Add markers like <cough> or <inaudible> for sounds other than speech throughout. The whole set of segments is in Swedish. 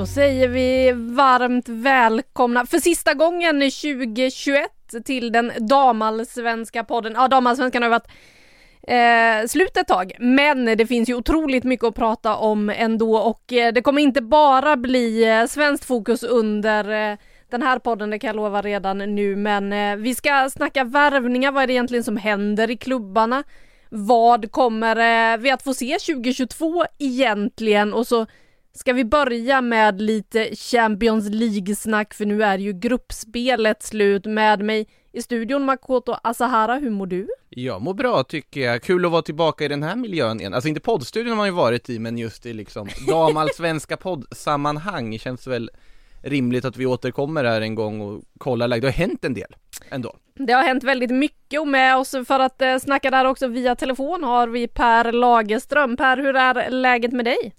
Då säger vi varmt välkomna för sista gången 2021 till den damallsvenska podden. Ja, damallsvenskan har varit eh, slut ett tag, men det finns ju otroligt mycket att prata om ändå och eh, det kommer inte bara bli eh, svenskt fokus under eh, den här podden, det kan jag lova redan nu, men eh, vi ska snacka värvningar. Vad är det egentligen som händer i klubbarna? Vad kommer eh, vi att få se 2022 egentligen? Och så Ska vi börja med lite Champions League-snack för nu är ju gruppspelet slut med mig i studion Makoto Asahara, hur mår du? Jag mår bra tycker jag, kul att vara tillbaka i den här miljön igen, alltså inte poddstudion har man ju varit i men just i liksom damallsvenska <laughs> poddsammanhang känns väl rimligt att vi återkommer här en gång och kollar läget, det har hänt en del ändå. Det har hänt väldigt mycket och med oss för att eh, snacka där också via telefon har vi Per Lagerström. Per, hur är läget med dig?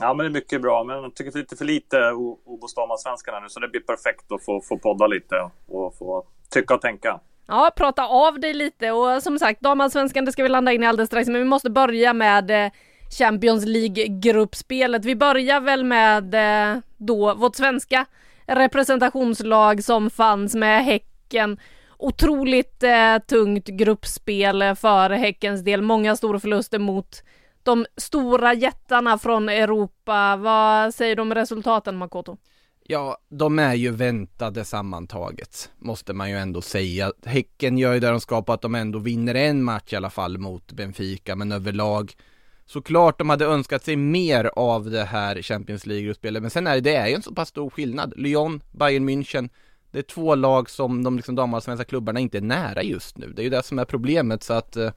Ja, men det är mycket bra. Men jag tycker lite för lite Obostama-svenskarna nu, så det blir perfekt att få, få podda lite och få tycka och tänka. Ja, prata av dig lite och som sagt, damallsvenskan det ska vi landa in i alldeles strax, men vi måste börja med eh, Champions League-gruppspelet. Vi börjar väl med eh, då vårt svenska representationslag som fanns med Häcken. Otroligt eh, tungt gruppspel för Häckens del, många stora förluster mot de stora jättarna från Europa. Vad säger du om resultaten Makoto? Ja, de är ju väntade sammantaget, måste man ju ändå säga. Häcken gör ju det de ska på att de ändå vinner en match i alla fall mot Benfica, men överlag såklart de hade önskat sig mer av det här Champions League-gruppspelet, men sen är det, det är ju en så pass stor skillnad. Lyon, Bayern München, det är två lag som de liksom damallsvenska klubbarna inte är nära just nu. Det är ju det som är problemet, så att eh,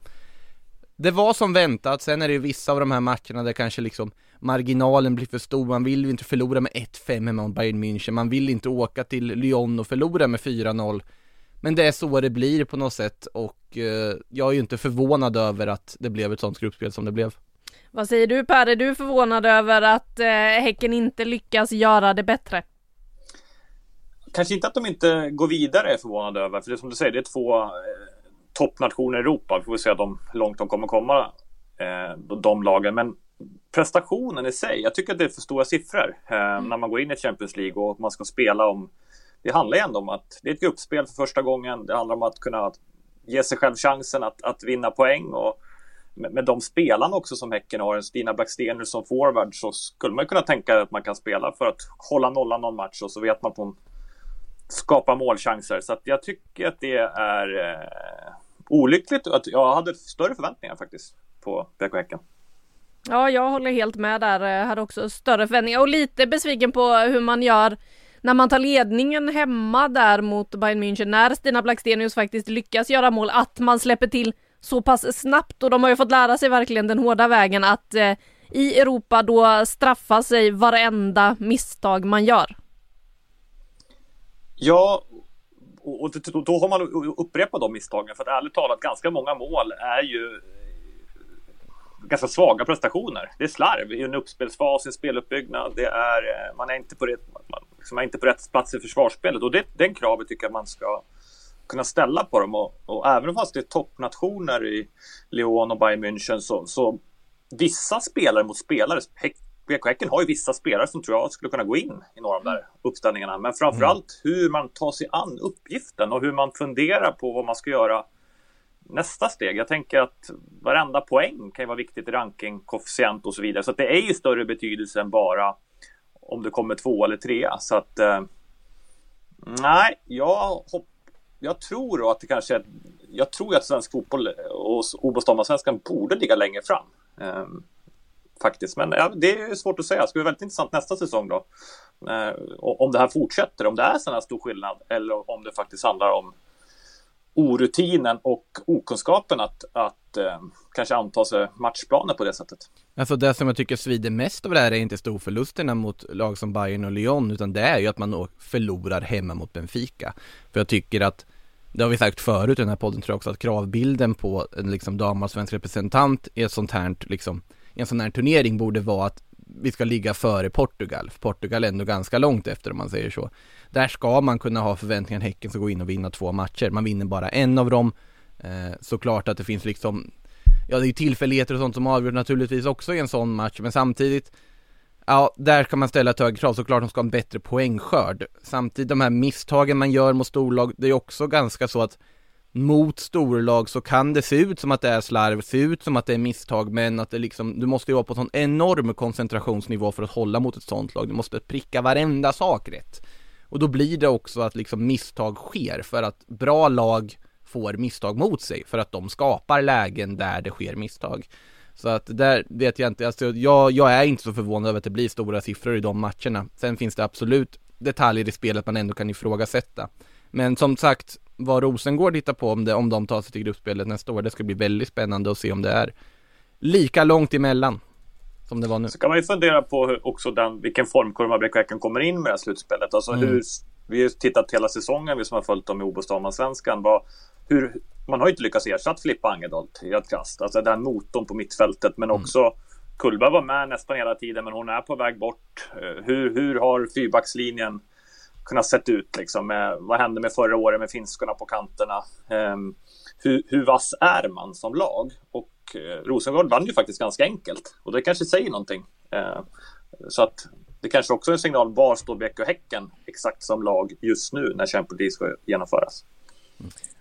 det var som väntat, sen är det ju vissa av de här matcherna där kanske liksom marginalen blir för stor, man vill ju inte förlora med 1-5 hemma mot Bayern München, man vill inte åka till Lyon och förlora med 4-0 Men det är så det blir på något sätt och eh, jag är ju inte förvånad över att det blev ett sånt gruppspel som det blev. Vad säger du Per, är du förvånad över att eh, Häcken inte lyckas göra det bättre? Kanske inte att de inte går vidare är förvånad över, för det är som du säger, det är två eh, toppnationer i Europa. Vi får se de, hur långt de kommer komma, eh, de lagen. Men prestationen i sig, jag tycker att det är för stora siffror eh, mm. när man går in i Champions League och man ska spela om... Det handlar ju ändå om att det är ett gruppspel för första gången. Det handlar om att kunna ge sig själv chansen att, att vinna poäng. Och med, med de spelarna också som Häcken har, Stina Blackstenius som forward, så skulle man kunna tänka att man kan spela för att hålla nollan någon match och så vet man att hon skapar målchanser. Så att jag tycker att det är eh, olyckligt. Att jag hade större förväntningar faktiskt på BK Häcken. Ja, jag håller helt med där. Jag hade också större förväntningar och lite besviken på hur man gör när man tar ledningen hemma där mot Bayern München, när Stina Blackstenius faktiskt lyckas göra mål, att man släpper till så pass snabbt och de har ju fått lära sig verkligen den hårda vägen att eh, i Europa då straffa sig varenda misstag man gör. Ja, och, och då, då har man upprepat de misstagen. För att ärligt talat, ganska många mål är ju eh, ganska svaga prestationer. Det är slarv i en uppspelsfas, i en speluppbyggnad. Det är, eh, man är inte på rätt, man liksom är inte på rätt plats i försvarsspelet. Och det, den kravet tycker jag man ska kunna ställa på dem. Och, och även fast det är toppnationer i Lyon och Bayern München så, så vissa spelare mot spelare, BK har ju vissa spelare som tror jag skulle kunna gå in i några av de där uppställningarna. Men framförallt mm. hur man tar sig an uppgiften och hur man funderar på vad man ska göra nästa steg. Jag tänker att varenda poäng kan ju vara viktigt i ranking, koefficient och så vidare. Så det är ju större betydelse än bara om det kommer två eller trea. Så att eh, nej, jag, hopp, jag tror att det kanske är jag tror att svensk fotboll och OB borde ligga längre fram. Eh, faktiskt, men ja, det är svårt att säga. Det ska bli väldigt intressant nästa säsong då. Eh, om det här fortsätter, om det är sån här stor skillnad eller om det faktiskt handlar om orutinen och okunskapen att, att eh, kanske anta sig matchplaner på det sättet. Alltså det som jag tycker svider mest av det här är inte storförlusterna mot lag som Bayern och Lyon utan det är ju att man förlorar hemma mot Benfica. För jag tycker att det har vi sagt förut i den här podden tror jag också att kravbilden på en liksom damallsvensk representant i ett sånt här liksom i en sån här turnering borde vara att vi ska ligga före Portugal. För Portugal är ändå ganska långt efter om man säger så. Där ska man kunna ha förväntningar att Häcken ska gå in och vinna två matcher. Man vinner bara en av dem. Eh, såklart att det finns liksom, ja det är ju tillfälligheter och sånt som avgör naturligtvis också i en sån match, men samtidigt Ja, där kan man ställa ett högre krav, såklart de ska ha en bättre poängskörd. Samtidigt de här misstagen man gör mot storlag, det är också ganska så att mot storlag så kan det se ut som att det är slarv, se ut som att det är misstag, men att det liksom, du måste ju vara på en sån enorm koncentrationsnivå för att hålla mot ett sånt lag. Du måste pricka varenda sak rätt. Och då blir det också att liksom misstag sker för att bra lag får misstag mot sig för att de skapar lägen där det sker misstag. Så att där vet jag inte, alltså jag, jag är inte så förvånad över att det blir stora siffror i de matcherna. Sen finns det absolut detaljer i spelet man ändå kan ifrågasätta. Men som sagt, vad Rosengård hittar på om, det, om de tar sig till gruppspelet nästa år, det ska bli väldigt spännande att se om det är lika långt emellan som det var nu. Så kan man ju fundera på också den, vilken formkurva Bräckveckan kommer in med det här slutspelet. Alltså mm. hur, vi har tittat hela säsongen, vi som har följt dem i. Hur, man har ju inte lyckats ersätta Filippa Angedolt helt krasst. Alltså den motorn på mittfältet, men mm. också Kullberg var med nästan hela tiden, men hon är på väg bort. Eh, hur, hur har fyrbackslinjen kunnat sett ut liksom? Med, vad hände med förra året med finskorna på kanterna? Ehm, hur, hur vass är man som lag? Och eh, Rosengård vann ju faktiskt ganska enkelt och det kanske säger någonting. Eh, så att det kanske också är en signal var står Bäck och Häcken exakt som lag just nu när Champions League ska genomföras.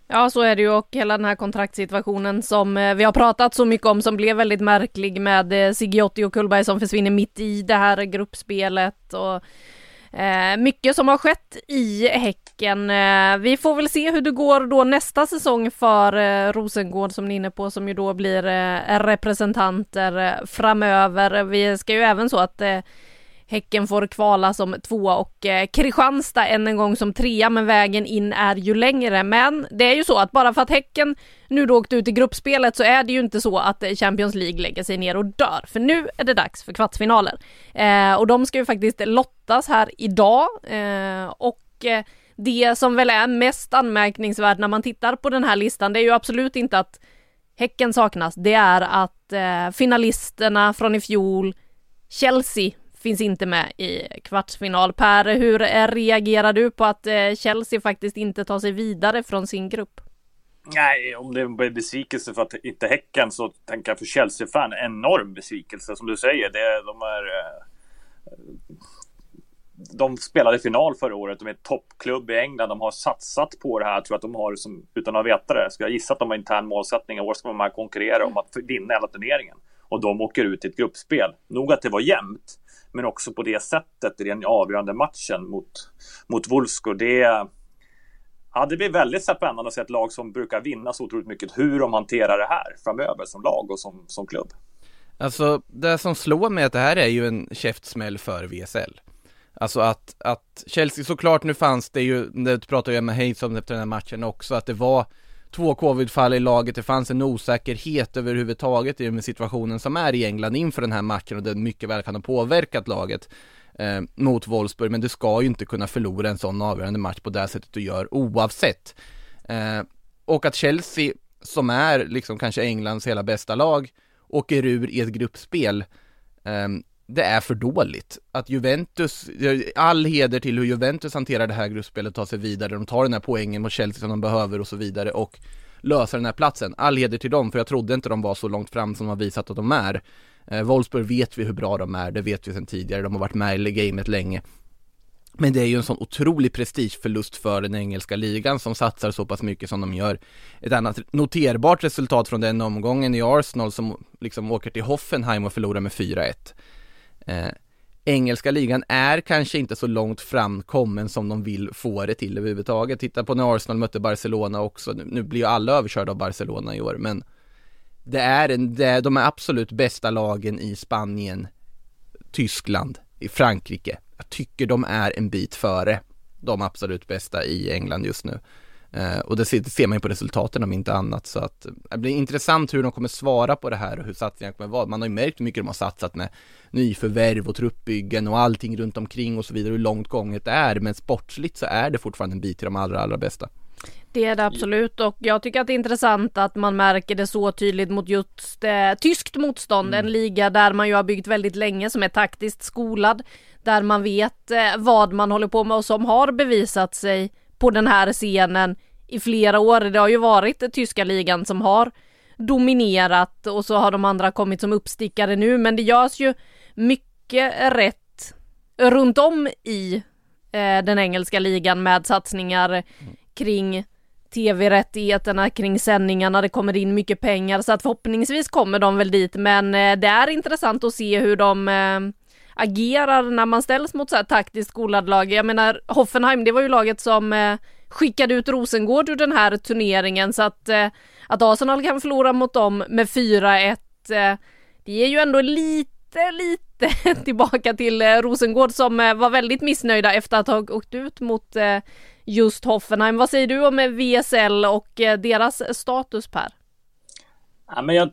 Ja, så är det ju och hela den här kontraktsituationen som eh, vi har pratat så mycket om som blev väldigt märklig med eh, Sigiotti och Kullberg som försvinner mitt i det här gruppspelet och Eh, mycket som har skett i Häcken. Eh, vi får väl se hur det går då nästa säsong för eh, Rosengård som ni är inne på som ju då blir eh, representanter eh, framöver. Vi ska ju även så att eh, Häcken får kvala som tvåa och eh, Kristianstad än en gång som trea men vägen in är ju längre. Men det är ju så att bara för att Häcken nu då åkt ut i gruppspelet så är det ju inte så att eh, Champions League lägger sig ner och dör. För nu är det dags för kvartsfinaler. Eh, och de ska ju faktiskt lottas här idag eh, och eh, det som väl är mest anmärkningsvärt när man tittar på den här listan det är ju absolut inte att Häcken saknas, det är att eh, finalisterna från i fjol Chelsea finns inte med i kvartsfinal. Per, hur reagerar du på att eh, Chelsea faktiskt inte tar sig vidare från sin grupp? Nej, om det är en besvikelse för att inte Häcken så tänker jag för Chelsea-fan enorm besvikelse som du säger. Det, de är... Eh, de spelade final förra året. De är toppklubb i England. De har satsat på det här. Jag tror att de har, som, utan att veta det, ska jag gissa att de har intern målsättning. I år ska de konkurrera om att vinna hela turneringen. Och de åker ut i ett gruppspel. Nog att det var jämnt men också på det sättet i den avgörande matchen mot, mot Wolfsburg. Det, ja, det blir väldigt spännande att se ett lag som brukar vinna så otroligt mycket, hur de hanterar det här framöver som lag och som, som klubb. Alltså, det som slår mig är att det här är ju en käftsmäll för VSL. Alltså att, att Chelsea såklart, nu fanns det ju, det pratade jag med Hayes om efter den här matchen också, att det var två covidfall i laget, det fanns en osäkerhet överhuvudtaget i med situationen som är i England inför den här matchen och den mycket väl kan ha påverkat laget eh, mot Wolfsburg, men du ska ju inte kunna förlora en sån avgörande match på det sättet du gör oavsett. Eh, och att Chelsea, som är liksom kanske Englands hela bästa lag, åker ur i ett gruppspel eh, det är för dåligt. Att Juventus, eh, all heder till hur Juventus hanterar det här gruppspelet, och tar sig vidare, de tar den här poängen mot Chelsea som de behöver och så vidare och löser den här platsen. All heder till dem, för jag trodde inte de var så långt fram som de har visat att de är. Eh, Wolfsburg vet vi hur bra de är, det vet vi sedan tidigare, de har varit med i gamet länge. Men det är ju en sån otrolig prestigeförlust för den engelska ligan som satsar så pass mycket som de gör. Ett annat noterbart resultat från den omgången i Arsenal som liksom åker till Hoffenheim och förlorar med 4-1. Eh, engelska ligan är kanske inte så långt framkommen som de vill få det till överhuvudtaget. Titta på när Arsenal mötte Barcelona också. Nu, nu blir ju alla överkörda av Barcelona i år, men det är, en, det är de är absolut bästa lagen i Spanien, Tyskland, i Frankrike. Jag tycker de är en bit före de absolut bästa i England just nu. Eh, och det ser, det man ju på resultaten om inte annat så att det blir intressant hur de kommer svara på det här och hur satsningarna kommer vara. Man har ju märkt hur mycket de har satsat med nyförvärv och truppbyggen och allting runt omkring och så vidare hur långt gånget är. Men sportsligt så är det fortfarande en bit till de allra, allra bästa. Det är det absolut och jag tycker att det är intressant att man märker det så tydligt mot just eh, tyskt motstånd, mm. en liga där man ju har byggt väldigt länge som är taktiskt skolad, där man vet eh, vad man håller på med och som har bevisat sig på den här scenen i flera år. Det har ju varit tyska ligan som har dominerat och så har de andra kommit som uppstickare nu men det görs ju mycket rätt runt om i eh, den engelska ligan med satsningar kring tv-rättigheterna kring sändningarna, det kommer in mycket pengar så att förhoppningsvis kommer de väl dit men eh, det är intressant att se hur de eh, agerar när man ställs mot så här taktiskt skolad lag. Jag menar Hoffenheim, det var ju laget som eh, skickade ut Rosengård ur den här turneringen så att, eh, att Arsenal kan förlora mot dem med 4-1 eh, det är ju ändå lite, lite <laughs> tillbaka till eh, Rosengård som eh, var väldigt missnöjda efter att ha åkt ut mot eh, just Hoffenheim. Vad säger du om eh, VSL och eh, deras status Per? Ja, men jag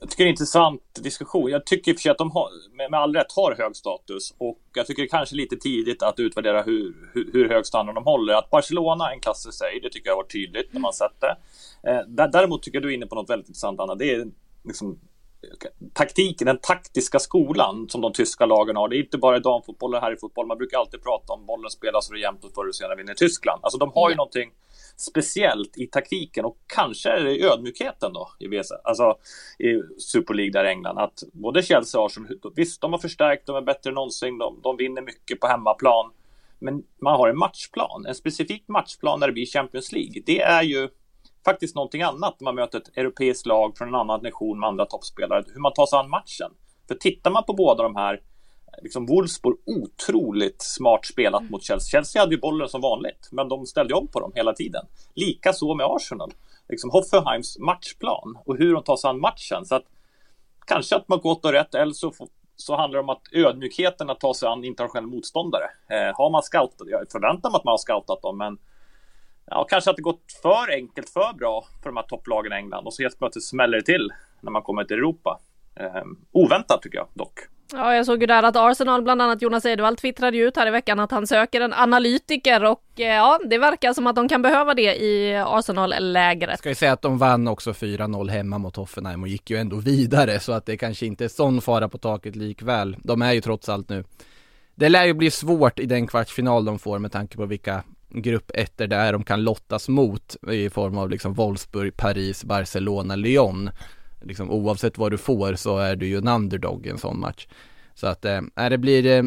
jag tycker det är en intressant diskussion. Jag tycker i och för sig att de har, med, all rätt har hög status och jag tycker det är kanske lite tidigt att utvärdera hur, hur, hur hög standard de håller. Att Barcelona är en klass för sig, det tycker jag varit tydligt när man sett det. Eh, däremot tycker jag du är inne på något väldigt intressant Anna. Det är liksom taktiken, den taktiska skolan som de tyska lagen har. Det är inte bara i damfotboll och här i fotboll. Man brukar alltid prata om bollen spelas så det jämnt och förr eller senare vinner Tyskland. Alltså de har ju någonting speciellt i taktiken och kanske är det ödmjukheten då i VS, alltså i Super League där i England. Att både Chelsea och Arsenal, visst de har förstärkt, de är bättre än någonsin, de, de vinner mycket på hemmaplan. Men man har en matchplan, en specifik matchplan när det blir Champions League. Det är ju faktiskt någonting annat när man möter ett europeiskt lag från en annan nation med andra toppspelare. Hur man tar sig an matchen. För tittar man på båda de här liksom Wolfsburg otroligt smart spelat mm. mot Chelsea. Chelsea hade ju bollen som vanligt, men de ställde om på dem hela tiden. Likaså med Arsenal. Liksom Hoffenheims matchplan och hur de tar sig an matchen. Så att kanske att man gått och rätt, eller så, så handlar det om att ödmjukheten att ta sig an internationella motståndare. Eh, har man scoutat, jag förväntar mig att man har scoutat dem, men ja, kanske att det gått för enkelt, för bra för de här topplagen i England och så helt plötsligt smäller det till när man kommer till Europa. Eh, oväntat tycker jag dock. Ja, jag såg ju där att Arsenal, bland annat Jonas Edvall, twittrade ut här i veckan att han söker en analytiker och eh, ja, det verkar som att de kan behöva det i Arsenal-lägret. Ska ju säga att de vann också 4-0 hemma mot Hoffenheim och gick ju ändå vidare så att det kanske inte är sån fara på taket likväl. De är ju trots allt nu. Det lär ju bli svårt i den kvartsfinal de får med tanke på vilka grupp ettor det är de kan lottas mot i form av liksom Wolfsburg, Paris, Barcelona, Lyon liksom oavsett vad du får så är du ju en underdog i en sån match. Så att, eh, det blir eh,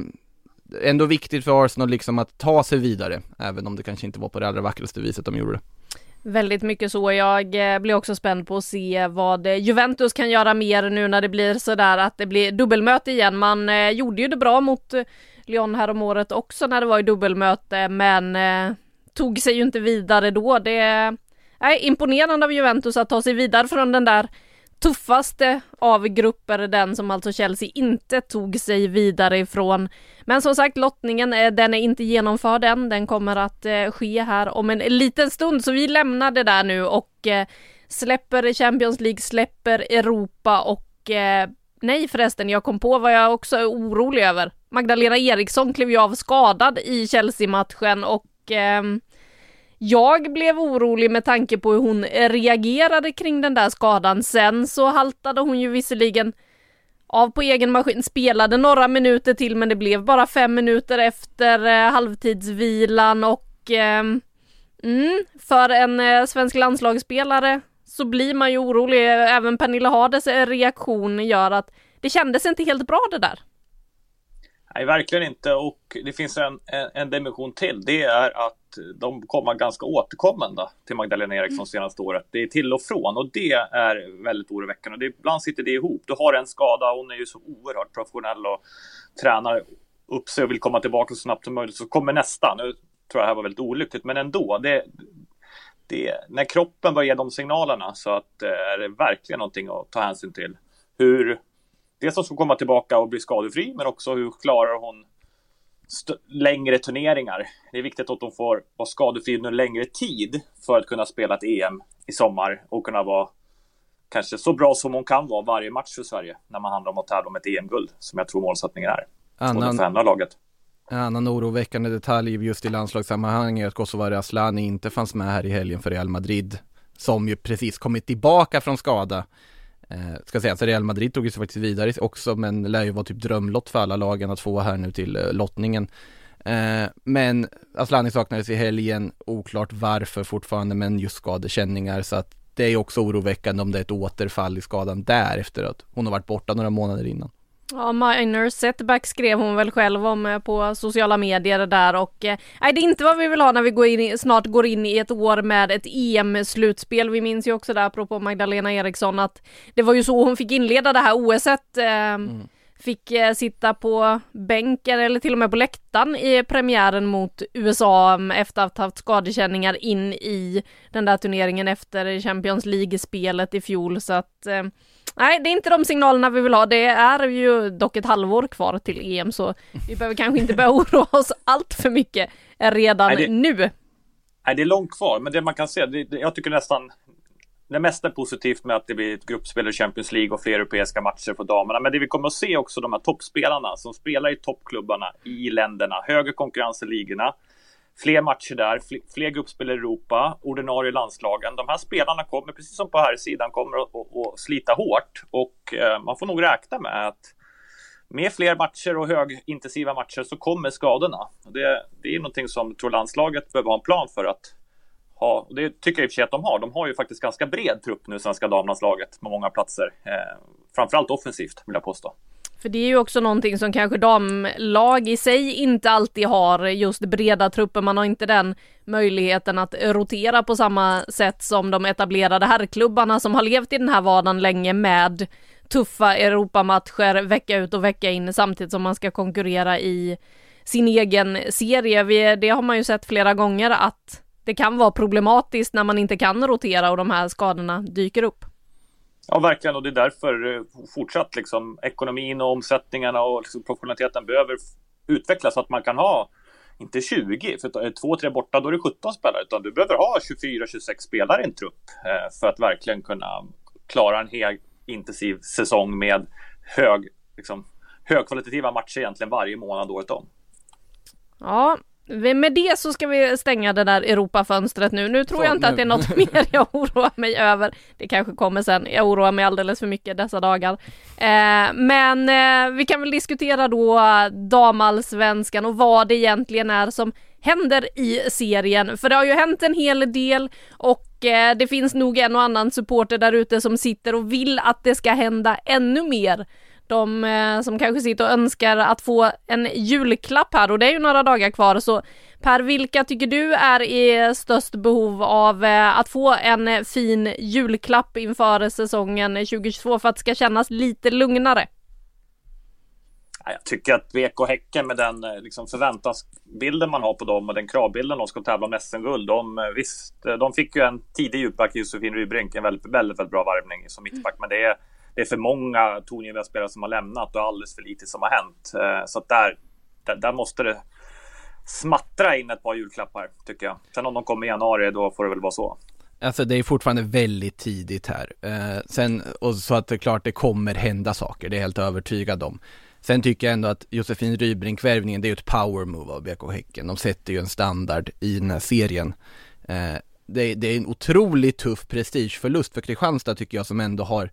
ändå viktigt för Arsenal liksom att ta sig vidare, även om det kanske inte var på det allra vackraste viset de gjorde det. Väldigt mycket så. Jag eh, blir också spänd på att se vad eh, Juventus kan göra mer nu när det blir sådär att det blir dubbelmöte igen. Man eh, gjorde ju det bra mot eh, Lyon här om året också när det var i dubbelmöte, men eh, tog sig ju inte vidare då. Det är imponerande av Juventus att ta sig vidare från den där tuffaste av grupper, den som alltså Chelsea inte tog sig vidare ifrån. Men som sagt, lottningen, eh, den är inte genomförd än. Den kommer att eh, ske här om en liten stund, så vi lämnar det där nu och eh, släpper Champions League, släpper Europa och nej förresten, jag kom på vad jag också är orolig över. Magdalena Eriksson klev ju av skadad i Chelsea-matchen och eh, jag blev orolig med tanke på hur hon reagerade kring den där skadan. Sen så haltade hon ju visserligen av på egen maskin, spelade några minuter till men det blev bara fem minuter efter eh, halvtidsvilan och eh, mm, för en eh, svensk landslagsspelare så blir man ju orolig. Även Pernilla Hades reaktion gör att det kändes inte helt bra det där. Nej, verkligen inte. Och det finns en, en, en dimension till. Det är att de kommer ganska återkommande till Magdalena Eriksson mm. senaste året. Det är till och från och det är väldigt oroväckande. Det, ibland sitter det ihop. Du har en skada, hon är ju så oerhört professionell och tränar upp sig och vill komma tillbaka så snabbt som möjligt så kommer nästa. Nu tror jag det här var väldigt olyckligt, men ändå. Det, det, när kroppen börjar ge de signalerna så att det är verkligen någonting att ta hänsyn till. Hur, dels som ska komma tillbaka och bli skadefri, men också hur klarar hon längre turneringar. Det är viktigt att de får vara skadefri under längre tid för att kunna spela ett EM i sommar och kunna vara kanske så bra som hon kan vara varje match för Sverige när man handlar om att tävla om ett EM-guld som jag tror målsättningen är. Annan, för laget. En annan oroväckande detalj just i landslagssammanhang är att Kosovare Asllani inte fanns med här i helgen för Real Madrid som ju precis kommit tillbaka från skada. Eh, ska säga, så Real Madrid tog sig faktiskt vidare också men lär ju vara typ drömlott för alla lagen att få här nu till eh, lottningen. Eh, men Asllani saknades i helgen, oklart varför fortfarande men just skadekänningar så att det är också oroväckande om det är ett återfall i skadan där efter att hon har varit borta några månader innan. Ja, minor setback skrev hon väl själv om eh, på sociala medier där och eh, nej, det är inte vad vi vill ha när vi går in i, snart går in i ett år med ett EM-slutspel. Vi minns ju också där, apropå Magdalena Eriksson, att det var ju så hon fick inleda det här OSet. Eh, mm. Fick eh, sitta på bänken eller till och med på läktaren i premiären mot USA efter att ha haft skadekänningar in i den där turneringen efter Champions League-spelet i fjol så att eh, Nej, det är inte de signalerna vi vill ha. Det är ju dock ett halvår kvar till EM så vi behöver kanske inte börja oroa oss allt för mycket redan nej, det, nu. Nej, det är långt kvar, men det man kan se, det, jag tycker nästan det mesta är positivt med att det blir ett gruppspel i Champions League och fler europeiska matcher för damerna. Men det vi kommer att se också de här toppspelarna som spelar i toppklubbarna i länderna, högre konkurrens i ligorna fler matcher där, fler gruppspel i Europa, ordinarie landslagen. De här spelarna kommer, precis som på här sidan, kommer att, att, att slita hårt och eh, man får nog räkna med att med fler matcher och högintensiva matcher så kommer skadorna. Det, det är någonting som jag tror landslaget behöver ha en plan för att ha. Och det tycker jag i och för sig att de har. De har ju faktiskt ganska bred trupp nu, svenska damlandslaget, på många platser. Eh, framförallt offensivt, vill jag påstå. För det är ju också någonting som kanske damlag i sig inte alltid har, just breda trupper. Man har inte den möjligheten att rotera på samma sätt som de etablerade herrklubbarna som har levt i den här vardagen länge med tuffa Europamatcher vecka ut och vecka in samtidigt som man ska konkurrera i sin egen serie. Det har man ju sett flera gånger att det kan vara problematiskt när man inte kan rotera och de här skadorna dyker upp. Ja, verkligen. Och det är därför eh, fortsatt liksom, ekonomin och omsättningarna och liksom, professionaliteten behöver utvecklas så att man kan ha inte 20, för är två, tre borta då är det 17 spelare, utan du behöver ha 24-26 spelare i en trupp eh, för att verkligen kunna klara en hel intensiv säsong med hög, liksom, högkvalitativa matcher egentligen varje månad året om. Ja, med det så ska vi stänga det där Europafönstret nu. Nu tror så, jag inte nu. att det är något <laughs> mer jag oroar mig över. Det kanske kommer sen. Jag oroar mig alldeles för mycket dessa dagar. Eh, men eh, vi kan väl diskutera då damallsvenskan och vad det egentligen är som händer i serien. För det har ju hänt en hel del och eh, det finns nog en och annan supporter där ute som sitter och vill att det ska hända ännu mer de eh, som kanske sitter och önskar att få en julklapp här och det är ju några dagar kvar så Per, vilka tycker du är i störst behov av eh, att få en fin julklapp inför säsongen 2022 för att det ska kännas lite lugnare? Jag tycker att BK Häcken med den eh, liksom, förväntansbilden man har på dem och den kravbilden de ska tävla om SM-guld. De, eh, visst, eh, de fick ju en tidig djupback, Josefin Rybrink, en väldigt, väldigt, väldigt bra varvning som mittback. Men det är det är för många tongivande spelare som har lämnat och alldeles för lite som har hänt. Eh, så att där, där, där, måste det smattra in ett par julklappar tycker jag. Sen om de kommer i januari då får det väl vara så. Alltså det är fortfarande väldigt tidigt här. Eh, sen, och så att det är klart det kommer hända saker, det är jag helt övertygad om. Sen tycker jag ändå att Josefin Rybrink-värvningen, det är ju ett power move av BK Häcken. De sätter ju en standard i den här serien. Eh, det, det, är en otroligt tuff prestigeförlust för Kristianstad tycker jag som ändå har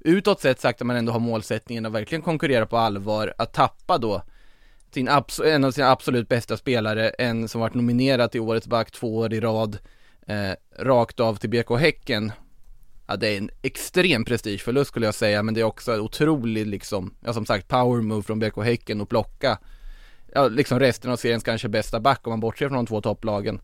utåt sett sagt att man ändå har målsättningen att verkligen konkurrera på allvar, att tappa då sin en av sina absolut bästa spelare, en som varit nominerad till Årets back två år i rad, eh, rakt av till BK Häcken. Ja, det är en extrem prestigeförlust skulle jag säga, men det är också en otrolig liksom, ja som sagt, power move från BK Häcken att plocka, ja liksom resten av seriens kanske bästa back om man bortser från de två topplagen,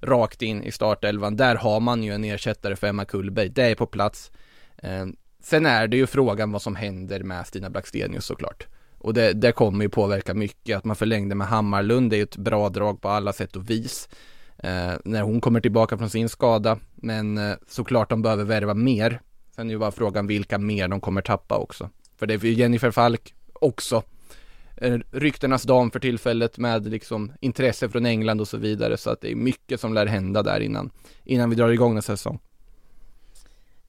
rakt in i startelvan. Där har man ju en ersättare för Emma Kullberg, det är på plats. Eh, Sen är det ju frågan vad som händer med Stina Blackstenius såklart. Och det, det kommer ju påverka mycket. Att man förlängde med Hammarlund är ju ett bra drag på alla sätt och vis. Eh, när hon kommer tillbaka från sin skada. Men eh, såklart de behöver värva mer. Sen är ju bara frågan vilka mer de kommer tappa också. För det är ju Jennifer Falk också eh, ryktenas dam för tillfället med liksom intresse från England och så vidare så att det är mycket som lär hända där innan innan vi drar igång nästa säsong.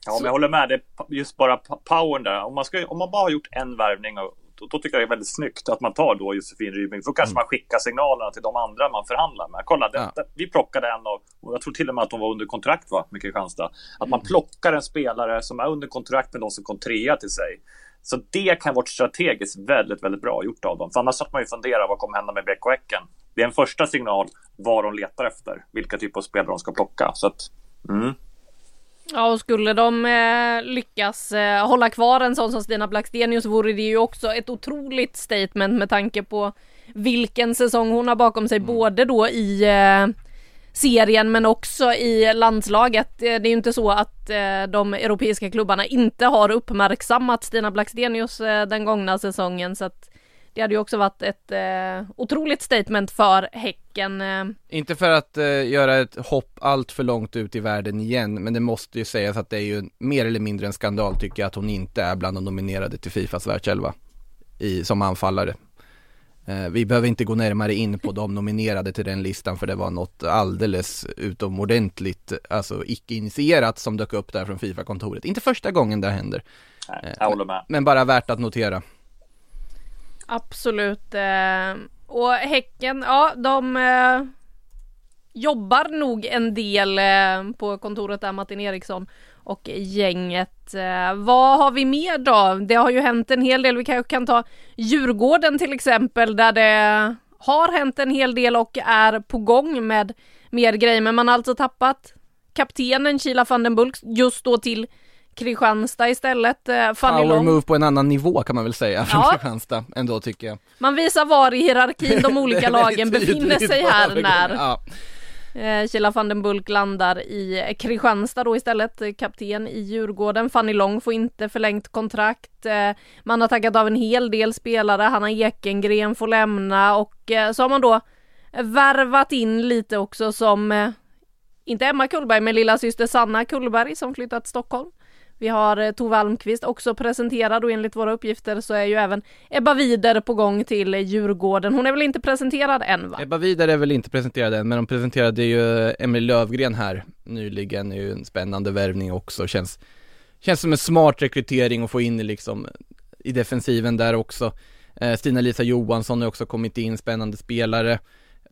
Ja, men jag håller med. Det just bara powern där. Om man, ska, om man bara har gjort en värvning och då, då, tycker jag det är väldigt snyggt att man tar då Josefin Rybing. För då kanske mm. man skickar signalerna till de andra man förhandlar med. Kolla, det, ja. vi plockade en av, och jag tror till och med att hon var under kontrakt va, med Kristianstad. Att man mm. plockar en spelare som är under kontrakt med de som kom trea till sig. Så det kan vara strategiskt väldigt, väldigt bra gjort av dem. För annars att man ju fundera vad kommer hända med BK Häcken? Det är en första signal vad de letar efter, vilka typer av spelare de ska plocka. Så att, mm. Ja, och skulle de eh, lyckas eh, hålla kvar en sån som Stina Blackstenius vore det ju också ett otroligt statement med tanke på vilken säsong hon har bakom sig, mm. både då i eh, serien men också i landslaget. Eh, det är ju inte så att eh, de europeiska klubbarna inte har uppmärksammat Stina Blackstenius eh, den gångna säsongen så att det hade ju också varit ett eh, otroligt statement för Häcken. Inte för att eh, göra ett hopp allt för långt ut i världen igen, men det måste ju sägas att det är ju mer eller mindre en skandal tycker jag att hon inte är bland de nominerade till Fifas världselva i, som anfallare. Eh, vi behöver inte gå närmare in på de nominerade till den listan för det var något alldeles utomordentligt, alltså icke-initierat som dök upp där från Fifa-kontoret. Inte första gången det händer. Nej, jag håller med. Men bara värt att notera. Absolut. Eh, och Häcken, ja de eh, jobbar nog en del eh, på kontoret där Martin Eriksson och gänget. Eh, vad har vi mer då? Det har ju hänt en hel del. Vi kanske kan ta Djurgården till exempel där det har hänt en hel del och är på gång med mer grejer. Men man har alltså tappat kaptenen Kila van den Bulk just då till Kristianstad istället. Eh, Power Long. move på en annan nivå kan man väl säga från ja. Kristianstad ändå tycker jag. Man visar var i hierarkin de <laughs> olika lagen befinner sig här när. Ja. Eh, Kjella van den Bulk landar i Kristianstad då istället, kapten i Djurgården. Fanny Long får inte förlängt kontrakt. Eh, man har taggat av en hel del spelare, Hanna Ekengren får lämna och eh, så har man då värvat in lite också som, eh, inte Emma Kullberg, men lilla syster Sanna Kullberg som flyttat till Stockholm. Vi har eh, Tove Almqvist också presenterad och enligt våra uppgifter så är ju även Ebba Wider på gång till Djurgården. Hon är väl inte presenterad än va? Ebba Wider är väl inte presenterad än men de presenterade ju Emil Lövgren här nyligen, det är ju en spännande värvning också, känns Känns som en smart rekrytering att få in i liksom i defensiven där också. Eh, Stina-Lisa Johansson har också kommit in, spännande spelare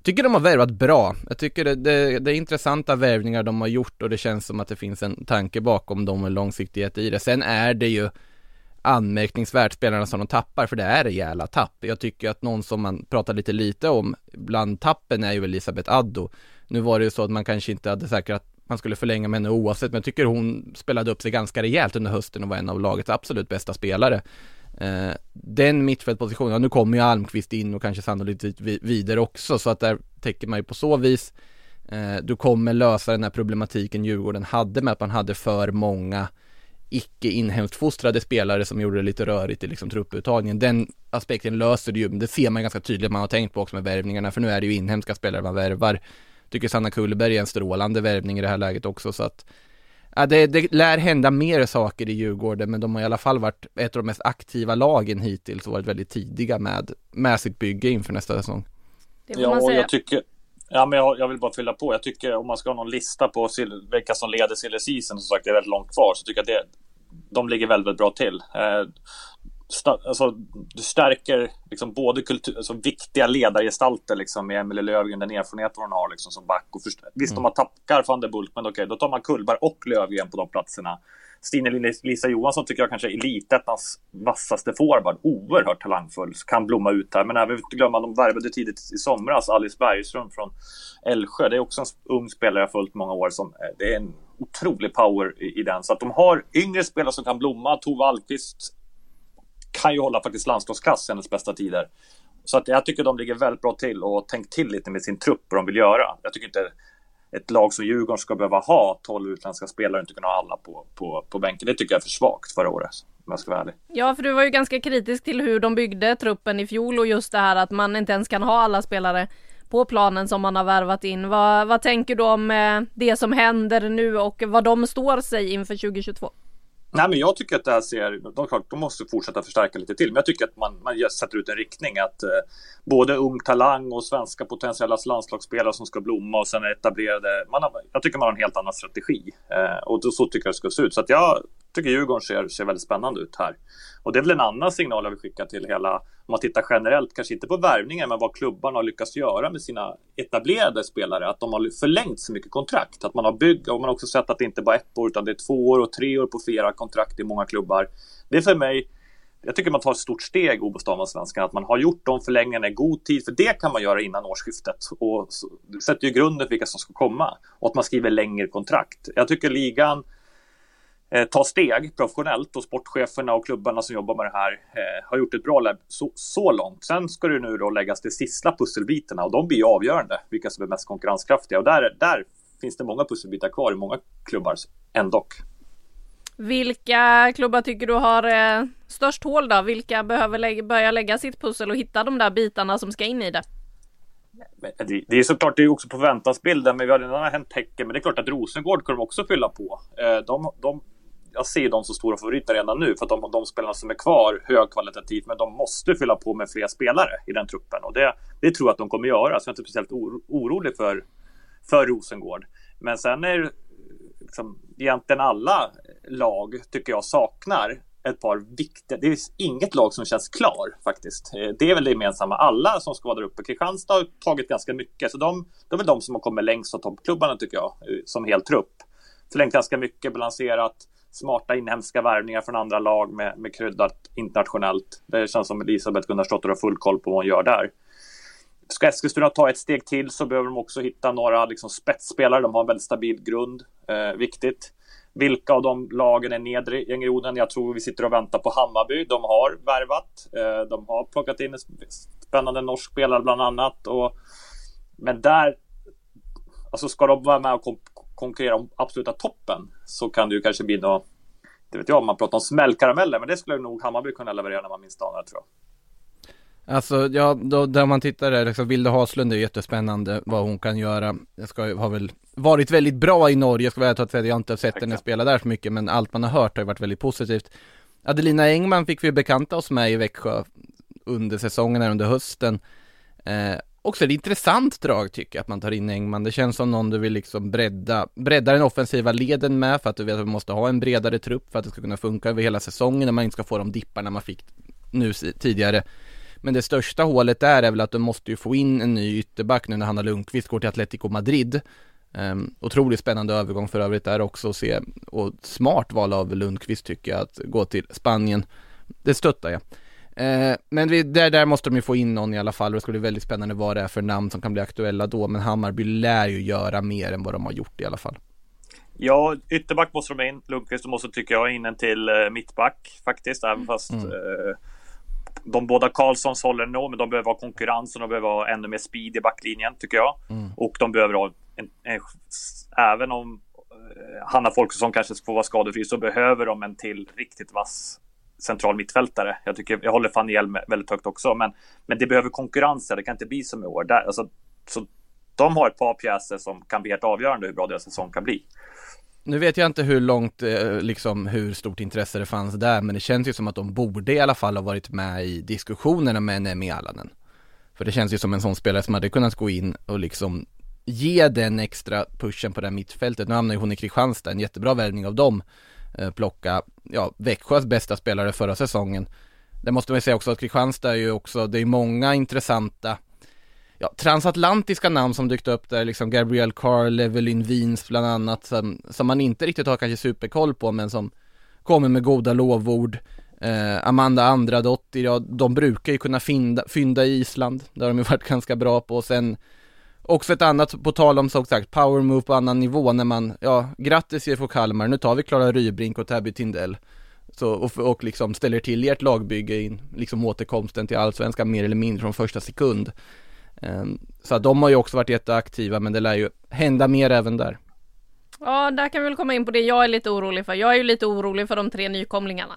tycker de har värvat bra. Jag tycker det, det, det, är intressanta värvningar de har gjort och det känns som att det finns en tanke bakom dem och långsiktighet i det. Sen är det ju anmärkningsvärt spelarna som de tappar för det är rejäla tapp. Jag tycker att någon som man pratar lite lite om bland tappen är ju Elisabeth Addo. Nu var det ju så att man kanske inte hade säkrat att man skulle förlänga med henne oavsett, men jag tycker hon spelade upp sig ganska rejält under hösten och var en av lagets absolut bästa spelare. Eh, den mittfältpositionen, ja, nu kommer ju Almqvist in och kanske sannolikt vidare också så att där täcker man ju på så vis eh, Du kommer lösa den här problematiken Djurgården hade med att man hade för många icke inhemskt fostrade spelare som gjorde det lite rörigt i liksom trupputtagningen. Den aspekten löser det ju, det ser man ganska tydligt man har tänkt på också med värvningarna för nu är det ju inhemska spelare man värvar. Tycker Sanna Kullberg är en strålande värvning i det här läget också så att Ja, det, det lär hända mer saker i Djurgården, men de har i alla fall varit ett av de mest aktiva lagen hittills och varit väldigt tidiga med, med sitt bygge inför nästa säsong. Ja, och jag tycker, ja, men jag, jag, vill bara fylla på. Jag tycker om man ska ha någon lista på vilka som leder silly season, som sagt, det är väldigt långt kvar, så tycker jag det, de ligger väldigt, väldigt bra till. Eh, alltså, du stärker liksom både kultur, alltså viktiga ledargestalter liksom, med Emelie Löfgren, den erfarenhet hon har liksom, som back. Och först, visst, mm. de har tappat van der Bulk, men okej, okay, då tar man Kullberg och Löfgren på de platserna. Stine Lisa Johansson tycker jag kanske är elitettans vassaste forward. Oerhört talangfull, kan blomma ut här. Men även inte glömma, de värvade tidigt i somras Alice Bergström från Älvsjö. Det är också en ung spelare jag följt många år. Som, eh, det är en otrolig power i, i den. Så att de har yngre spelare som kan blomma. Tove Alkvist kan ju hålla faktiskt landslagsklass i hennes bästa tider. Så att jag tycker de ligger väldigt bra till och tänkt till lite med sin trupp vad de vill göra. Jag tycker inte ett lag som Djurgården ska behöva ha 12 utländska spelare och inte kunna ha alla på, på, på bänken. Det tycker jag är för svagt förra året. om jag ska vara ärlig. Ja, för du var ju ganska kritisk till hur de byggde truppen i fjol och just det här att man inte ens kan ha alla spelare på planen som man har värvat in. Vad, vad tänker du om eh, det som händer nu och vad de står sig inför 2022? Nej, men jag tycker att det här ser, de, klart, de måste fortsätta förstärka lite till, men jag tycker att man, man sätter ut en riktning att eh, både ung talang och svenska potentiella landslagsspelare som ska blomma och sen etablerade. Man har, jag tycker man har en helt annan strategi eh, och då, så tycker jag det ska se ut. Så att jag tycker Djurgården ser, ser väldigt spännande ut här. Och det är väl en annan signal jag vill skicka till hela, om man tittar generellt, kanske inte på värvningen, men vad klubbarna har lyckats göra med sina etablerade spelare. Att de har förlängt så mycket kontrakt, att man har byggt, och man har också sett att det inte bara är ett år, utan det är två år och tre år på flera kontrakt i många klubbar. Det är för mig jag tycker man tar ett stort steg Obostamansvenskan, att man har gjort de förlängningarna i god tid, för det kan man göra innan årsskiftet och sätter ju grunden för vilka som ska komma och att man skriver längre kontrakt. Jag tycker ligan eh, ta steg professionellt och sportcheferna och klubbarna som jobbar med det här eh, har gjort ett bra läbb så, så, långt. Sen ska det nu då läggas till sista pusselbitarna och de blir avgörande vilka som är mest konkurrenskraftiga och där, där finns det många pusselbitar kvar i många klubbar ändå. Vilka klubbar tycker du har eh, störst hål då? Vilka behöver lä börja lägga sitt pussel och hitta de där bitarna som ska in i det? Det, det är såklart, det är också på förväntansbilden, men vi har redan hänt tecken. Men det är klart att Rosengård kommer också fylla på. Eh, de, de, jag ser dem som stora favoriter redan nu för att de, de spelarna som är kvar högkvalitativt, men de måste fylla på med fler spelare i den truppen och det, det tror jag att de kommer göra. Så jag är inte speciellt oro, orolig för, för Rosengård. Men sen är liksom, egentligen alla lag tycker jag saknar ett par viktiga, det är inget lag som känns klar faktiskt. Eh, det är väl det gemensamma. Alla som ska vara där uppe. Kristianstad har tagit ganska mycket, så de, de är väl de som har kommit längst av toppklubbarna tycker jag, eh, som hel trupp. Förlängt ganska mycket, balanserat smarta inhemska värvningar från andra lag med, med kryddat internationellt. Det känns som Elisabeth Gunnarsdotter har full koll på vad hon gör där. Ska Eskilstuna ta ett steg till så behöver de också hitta några liksom, spetsspelare. De har en väldigt stabil grund. Eh, viktigt. Vilka av de lagen är nedre i gängroden? Jag tror vi sitter och väntar på Hammarby. De har värvat. Eh, de har plockat in en spännande norsk spelare bland annat. Och, men där, alltså ska de vara med och konkurrera om absoluta toppen så kan det ju kanske bli något, det vet jag om man pratar om smällkarameller, men det skulle nog Hammarby kunna leverera när man minst anar tror jag. Alltså, ja, då, där man tittar där, liksom, Vilde Haslund är jättespännande vad hon kan göra. Jag ska har väl varit väldigt bra i Norge, jag ska ta att jag inte har sett henne spela där så mycket, men allt man har hört har varit väldigt positivt. Adelina Engman fick vi bekanta oss med i Växjö under säsongen här under hösten. Eh, också ett intressant drag tycker jag att man tar in Engman. Det känns som någon du vill liksom bredda, bredda den offensiva leden med för att du vet att vi måste ha en bredare trupp för att det ska kunna funka över hela säsongen när man inte ska få de dipparna man fick nu tidigare. Men det största hålet där är väl att du måste ju få in en ny ytterback nu när Hanna Lundqvist går till Atletico Madrid. Um, otroligt spännande övergång för övrigt där också att se och smart val av Lundqvist tycker jag att gå till Spanien. Det stöttar jag. Eh, men vi, där, där måste de ju få in någon i alla fall och det ska bli väldigt spännande vad det är för namn som kan bli aktuella då. Men Hammarby lär ju göra mer än vad de har gjort i alla fall. Ja, ytterback måste de in. Lundqvist måste tycker jag in en till eh, mittback faktiskt. Även fast mm. eh, de båda Karlssons håller nog, men de behöver ha konkurrens och de behöver ha ännu mer speed i backlinjen tycker jag. Mm. Och de behöver ha en, en, även om eh, Hanna Folkesson kanske ska få vara skadefri så behöver de en till riktigt vass central mittfältare. Jag, tycker, jag håller Fanny Hjelm väldigt högt också, men, men det behöver konkurrens. Det kan inte bli som i år. Där, alltså, så de har ett par pjäser som kan bli helt avgörande hur bra deras säsong kan bli. Nu vet jag inte hur långt, eh, liksom hur stort intresse det fanns där, men det känns ju som att de borde i alla fall ha varit med i diskussionerna med Nemi Alanen. För det känns ju som en sån spelare som hade kunnat gå in och liksom ge den extra pushen på det här mittfältet. Nu hamnar ju hon i Kristianstad, en jättebra värvning av dem. Eh, plocka, ja, Växjös bästa spelare förra säsongen. Det måste man ju säga också att Kristianstad är ju också, det är många intressanta ja, transatlantiska namn som dykt upp där, liksom Gabriel Carl, Evelyn Wiens bland annat, som, som man inte riktigt har kanske superkoll på, men som kommer med goda lovord. Eh, Amanda Andradottir, ja, de brukar ju kunna fynda, fynda i Island, det har de ju <laughs> varit ganska bra på, och sen Också ett annat, på tal om som sagt, power move på annan nivå när man, ja, grattis IFK Kalmar, nu tar vi Klara Rybrink och Täby Tindell. Så, och, och liksom ställer till ert lagbygge in, liksom återkomsten till allsvenskan mer eller mindre från första sekund. Um, så de har ju också varit jätteaktiva, men det lär ju hända mer även där. Ja, där kan vi väl komma in på det jag är lite orolig för. Jag är ju lite orolig för de tre nykomlingarna.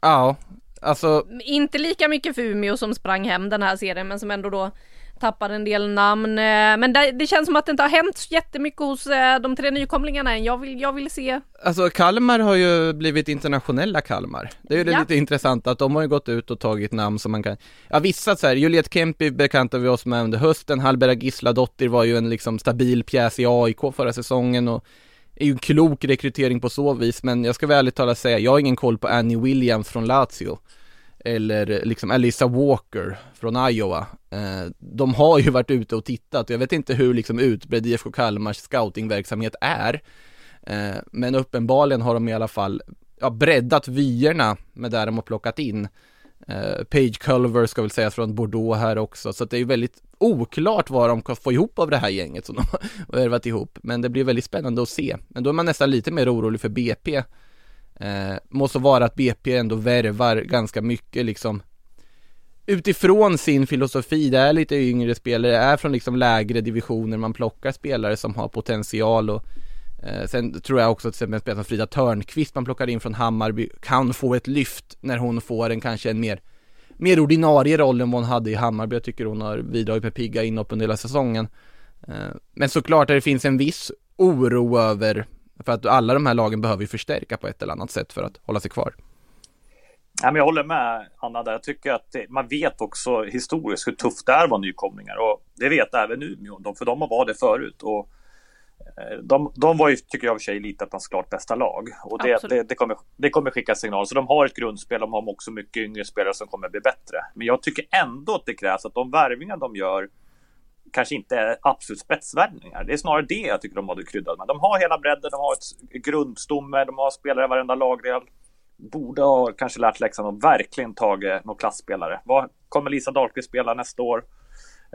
Ja, alltså. Inte lika mycket för Umeå som sprang hem den här serien men som ändå då tappar en del namn. Eh, men det, det, känns som att det inte har hänt jättemycket hos eh, de tre nykomlingarna än. Jag vill, jag vill se. Alltså Kalmar har ju blivit internationella Kalmar. Det är ju ja. lite intressant att de har ju gått ut och tagit namn som man kan, ja vissa så här, Juliet Kempi bekantade vi oss med under hösten, Hallberga Gisladottir var ju en liksom stabil pjäs i AIK förra säsongen och är ju en klok rekrytering på så vis, men jag ska väl ärligt talat säga, jag har ingen koll på Annie Williams från Lazio eller liksom Alyssa Walker från Iowa. Eh, de har ju varit ute och tittat och jag vet inte hur liksom utbredd IFK Kalmars scoutingverksamhet är. Eh, men uppenbarligen har de i alla fall ja, breddat vyerna med där de har plockat in. Eh, Page Culver ska väl sägas från Bordeaux här också, så det är ju väldigt oklart vad de kan få ihop av det här gänget som de har <laughs> värvat ihop. Men det blir väldigt spännande att se. Men då är man nästan lite mer orolig för BP Eh, måste vara att BP ändå värvar ganska mycket liksom utifrån sin filosofi, det är lite yngre spelare, det är från liksom lägre divisioner man plockar spelare som har potential och eh, sen tror jag också att till exempel som Frida Törnqvist man plockar in från Hammarby kan få ett lyft när hon får en kanske en mer mer ordinarie roll än vad hon hade i Hammarby. Jag tycker hon har bidragit med pigga inhopp under hela säsongen. Eh, men såklart att det finns en viss oro över för att alla de här lagen behöver ju förstärka på ett eller annat sätt för att hålla sig kvar. Ja, men jag håller med Anna där. Jag tycker att det, man vet också historiskt hur tufft det är att vara nykomlingar och det vet även Umeå, för de har varit det förut. Och eh, de, de var ju, tycker jag, i och för sig lite bland klart bästa lag och det, det, det, kommer, det kommer skicka signaler. Så de har ett grundspel, de har också mycket yngre spelare som kommer bli bättre. Men jag tycker ändå att det krävs att de värvningar de gör kanske inte är absolut spetsvärvningar. Det är snarare det jag tycker de hade kryddat med. De har hela bredden, de har ett grundstomme, de har spelare i varenda lagdel. Borde ha kanske lärt läxan och verkligen tagit någon klassspelare. Vad kommer Lisa Dahlqvist spela nästa år?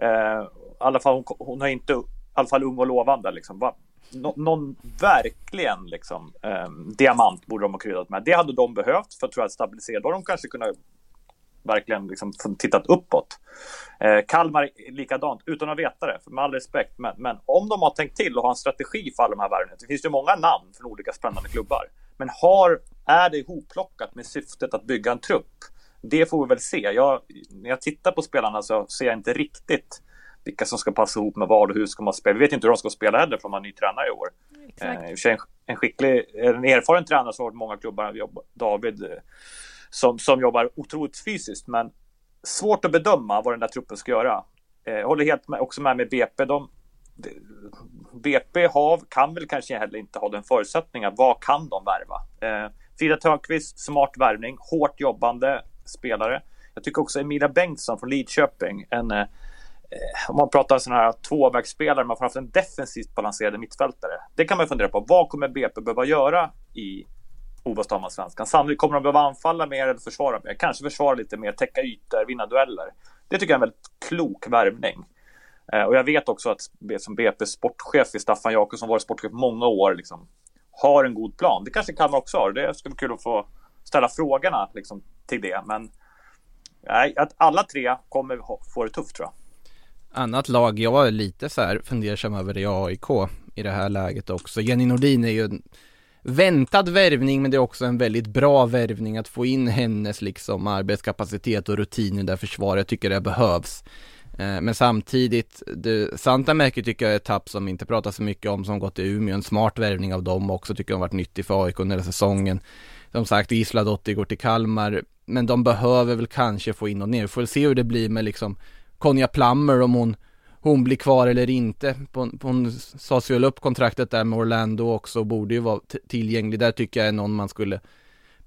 Eh, I alla fall, hon, hon är inte, i alla fall ung och lovande. Liksom. Va? Nå, någon verkligen liksom, eh, diamant borde de ha kryddat med. Det hade de behövt för att, tror jag, stabilisera. Då hade de kanske kunnat verkligen liksom tittat uppåt. Eh, Kalmar likadant, utan att veta det, med all respekt. Men, men, om de har tänkt till och har en strategi för alla de här värvningarna. Det finns ju många namn från olika spännande klubbar. Men har, är det ihopplockat med syftet att bygga en trupp? Det får vi väl se. Jag, när jag tittar på spelarna så ser jag inte riktigt vilka som ska passa ihop med vad och hur ska man spela. Vi vet inte hur de ska spela heller för man har ny tränare i år. Exakt. Eh, en, en skicklig, en erfaren tränare som har varit många klubbar, David eh, som, som jobbar otroligt fysiskt. Men svårt att bedöma vad den där truppen ska göra. Eh, jag håller helt med, också med med BP. De, BP har, kan väl kanske heller inte ha den förutsättningen. Vad kan de värva? Eh, Frida Törnqvist, smart värvning, hårt jobbande spelare. Jag tycker också Emilia Bengtsson från Lidköping, en, eh, eh om man pratar sådana här tvåvägsspelare, man får haft en defensivt balanserad mittfältare. Det kan man fundera på. Vad kommer BP behöva göra i Ova Svenskan. Sannolikt kommer de behöva anfalla mer eller försvara mer. Kanske försvara lite mer, täcka ytor, vinna dueller. Det tycker jag är en väldigt klok värvning. Eh, och jag vet också att som BP sportchef i Staffan Jakobsson, varit sportchef många år, liksom, har en god plan. Det kanske Kalmar också har. Det skulle vara kul att få ställa frågorna liksom, till det. Men nej, att alla tre kommer få det tufft tror jag. Annat lag jag är lite så här fundersam över är AIK i det här läget också. Jenny Nordin är ju väntad värvning men det är också en väldigt bra värvning att få in hennes liksom arbetskapacitet och rutin i det försvaret. Jag tycker det behövs. Eh, men samtidigt, det, Santamäki tycker jag är ett tapp som inte pratas så mycket om som gått till Umeå. En smart värvning av dem också tycker jag har varit nyttig för AIK under säsongen. Som sagt, Isla Dotti går till Kalmar. Men de behöver väl kanske få in och ner. Vi får se hur det blir med liksom Konja Plammer om hon hon blir kvar eller inte. Hon sa sig väl upp kontraktet där med Orlando också och borde ju vara tillgänglig. Där tycker jag är någon man skulle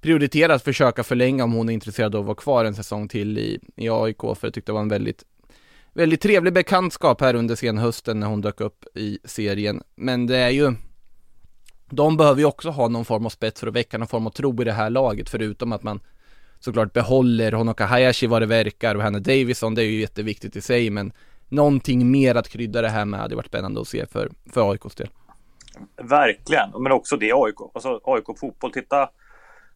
prioritera att försöka förlänga om hon är intresserad av att vara kvar en säsong till i, i AIK. För jag tyckte det var en väldigt, väldigt trevlig bekantskap här under senhösten när hon dök upp i serien. Men det är ju de behöver ju också ha någon form av spets för att väcka någon form av tro i det här laget förutom att man såklart behåller Honoka Hayashi vad det verkar och Hannah Davison, det är ju jätteviktigt i sig men någonting mer att krydda det här med hade varit spännande att se för, för AIKs del. Verkligen, men också det AIK, alltså AIK fotboll, titta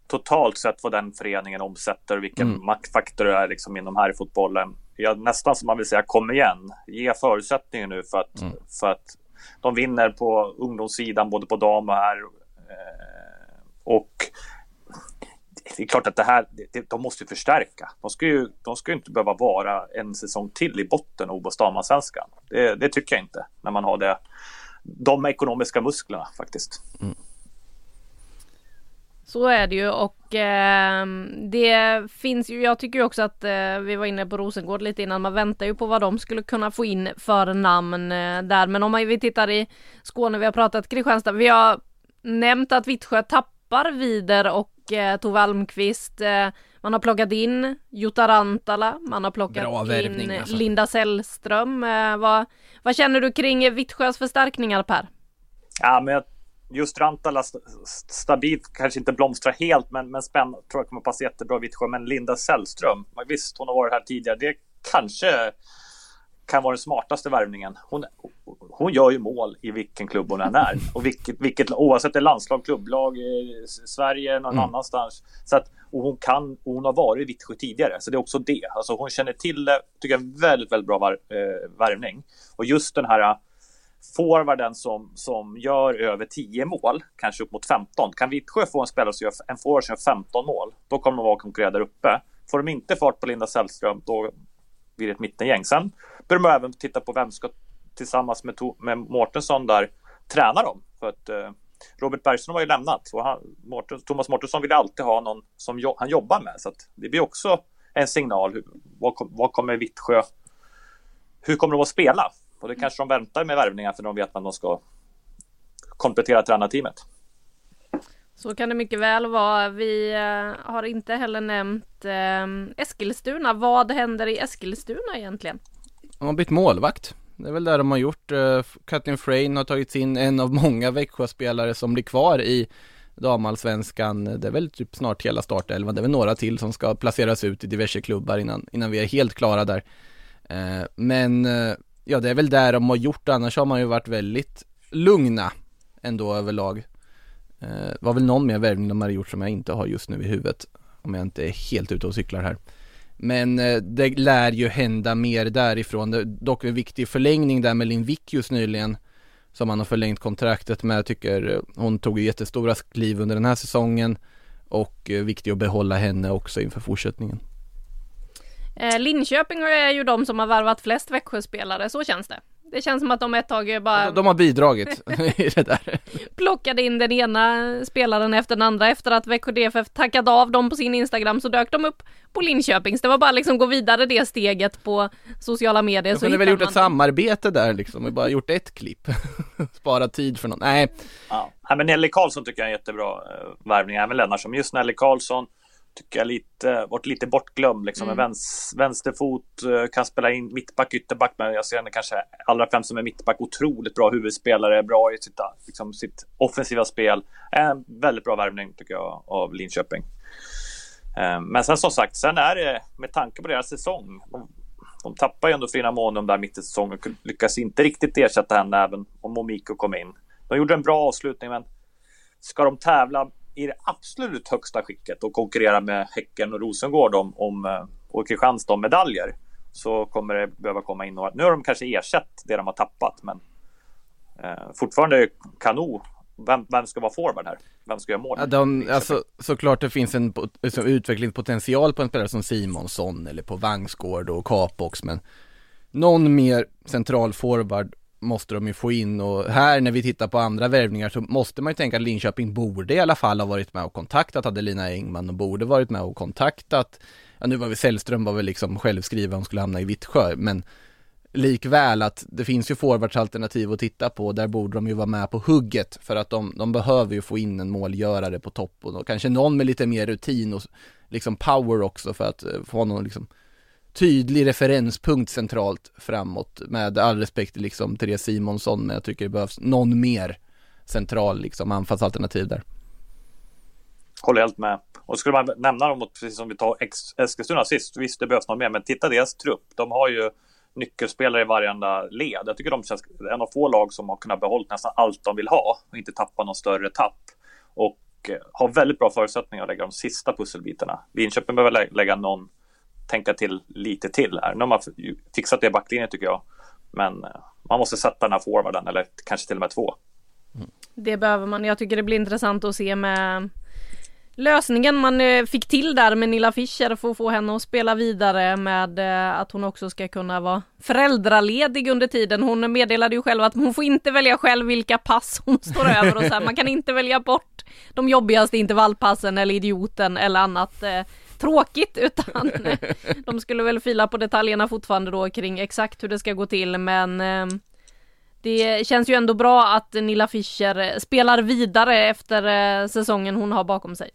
totalt sett vad den föreningen omsätter, vilken mm. maktfaktor det är liksom inom här i fotbollen. Jag, nästan som man vill säga, kom igen, ge förutsättningar nu för att, mm. för att de vinner på ungdomssidan, både på dam och här. Eh, och det är klart att det här, det, de måste förstärka. De ska ju de ska ju inte behöva vara en säsong till i botten OBOS damallsvenskan. Det, det tycker jag inte när man har det, de ekonomiska musklerna faktiskt. Mm. Så är det ju och eh, det finns ju, jag tycker ju också att eh, vi var inne på Rosengård lite innan, man väntar ju på vad de skulle kunna få in för namn eh, där. Men om man, vi tittar i Skåne, vi har pratat Kristianstad, vi har nämnt att Vittsjö tappar Vider och eh, Tove Almqvist. Eh, man har plockat in Jutta Rantala, man har plockat in alltså. Linda Sällström. Eh, vad, vad känner du kring Vittsjös förstärkningar Per? Ja, men just Rantala stabilt, kanske inte blomstrar helt, men, men spänn tror jag kommer passa jättebra i Vittsjö. Men Linda Sällström, visst hon har varit här tidigare, det kanske kan vara den smartaste värvningen. Hon, hon gör ju mål i vilken klubb hon än är. Och vilket, vilket, oavsett det är landslag, klubblag, i Sverige, någon mm. annanstans. Så att, och hon kan, och hon har varit i Vittsjö tidigare, så det är också det. Alltså hon känner till det, tycker jag, är väldigt, väldigt bra var, eh, värvning. Och just den här forwarden som, som gör över 10 mål, kanske upp mot 15. Kan Vittsjö få en spelare som gör en forward som gör 15 mål, då kommer de vara konkurrera där uppe. Får de inte fart på Linda Sällström, då blir det ett mittengäng. Sen bör de även titta på vem ska tillsammans med, med Mårtensson där träna dem. För att eh, Robert Bergström har ju lämnat och han, Mårten, Thomas Mårtensson vill alltid ha någon som jo, han jobbar med. Så det blir också en signal. Hur, vad, vad kommer Vittsjö? Hur kommer de att spela? Och det kanske de väntar med värvningar för de vet att de ska komplettera tränarteamet. Så kan det mycket väl vara. Vi eh, har inte heller nämnt eh, Eskilstuna. Vad händer i Eskilstuna egentligen? De har bytt målvakt. Det är väl det de har gjort. Eh, Katrin Frein har tagit in en av många Växjöspelare som blir kvar i damallsvenskan. Det är väl typ snart hela startelvan. Det är väl några till som ska placeras ut i diverse klubbar innan, innan vi är helt klara där. Eh, men eh, Ja det är väl där de har gjort, annars har man ju varit väldigt lugna ändå överlag. Det var väl någon mer värvning de har gjort som jag inte har just nu i huvudet. Om jag inte är helt ute och cyklar här. Men eh, det lär ju hända mer därifrån. Det, dock en viktig förlängning där med Lindvik nyligen. Som han har förlängt kontraktet med. Jag tycker eh, hon tog jättestora kliv under den här säsongen. Och eh, viktig att behålla henne också inför fortsättningen. Eh, Linköping är ju de som har värvat flest Växjöspelare, så känns det. Det känns som att de ett tag bara... De, de har bidragit <laughs> i det där. Plockade in den ena spelaren efter den andra. Efter att Växjö DFF tackade av dem på sin Instagram så dök de upp på Linköpings. Det var bara liksom gå vidare det steget på sociala medier. De kunde väl gjort ett samarbete där liksom och bara gjort ett klipp. <laughs> Spara tid för någon. Nej. Ja, men Nelly Karlsson tycker jag är en jättebra uh, värvning. Även Lennartsson. Just Nelly Karlsson tycker jag lite, varit lite bortglömd. Liksom. Mm. Väns, vänsterfot, eh, kan spela in mittback, ytterback, men jag ser henne kanske allra främst som en mittback. Otroligt bra huvudspelare, bra i sitt, liksom, sitt offensiva spel. En väldigt bra värvning tycker jag av Linköping. Eh, men sen som sagt, sen är det med tanke på deras säsong. De, de tappar ju ändå Frina Månum där mitt i säsongen och lyckas inte riktigt ersätta henne även om Momiko kom in. De gjorde en bra avslutning, men ska de tävla i det absolut högsta skicket och konkurrera med Häcken och Rosengård om, om, eh, och Kristianstad om medaljer så kommer det behöva komma in några. Nu har de kanske ersatt det de har tappat, men eh, fortfarande kanon. Vem, vem, ska vara forward här? Vem ska göra mål? Ja, de, alltså, såklart det finns en liksom, utvecklingspotential på en spelare som Simonsson eller på Vangsgård och Capox, men någon mer central forward måste de ju få in och här när vi tittar på andra värvningar så måste man ju tänka att Linköping borde i alla fall ha varit med och kontaktat Adelina Engman och borde varit med och kontaktat Ja nu var vi Sällström var väl liksom självskriven om skulle hamna i Vittsjö men Likväl att det finns ju forwardsalternativ att titta på där borde de ju vara med på hugget för att de, de behöver ju få in en målgörare på topp och då, kanske någon med lite mer rutin och liksom power också för att eh, få någon liksom tydlig referenspunkt centralt framåt med all respekt liksom Therese Simonsson men jag tycker det behövs någon mer central liksom anfallsalternativ där. Håller helt med. Och skulle man nämna dem precis som vi tar Eskilstuna sist, visst det behövs någon mer, men titta deras trupp. De har ju nyckelspelare i varenda led. Jag tycker de känns en av få lag som har kunnat behålla nästan allt de vill ha och inte tappa någon större tapp. Och eh, har väldigt bra förutsättningar att lägga de sista pusselbitarna. Linköping behöver lägga någon tänka till lite till här. Nu har man fixat det i backlinjen tycker jag. Men eh, man måste sätta den här forwarden eller kanske till och med två. Det behöver man. Jag tycker det blir intressant att se med lösningen man eh, fick till där med Nilla Fischer för att få henne att spela vidare med eh, att hon också ska kunna vara föräldraledig under tiden. Hon meddelade ju själv att hon får inte välja själv vilka pass hon står <laughs> över och så här. Man kan inte välja bort de jobbigaste intervallpassen eller idioten eller annat tråkigt utan <laughs> de skulle väl fila på detaljerna fortfarande då kring exakt hur det ska gå till men ehm, det känns ju ändå bra att Nilla Fischer spelar vidare efter eh, säsongen hon har bakom sig.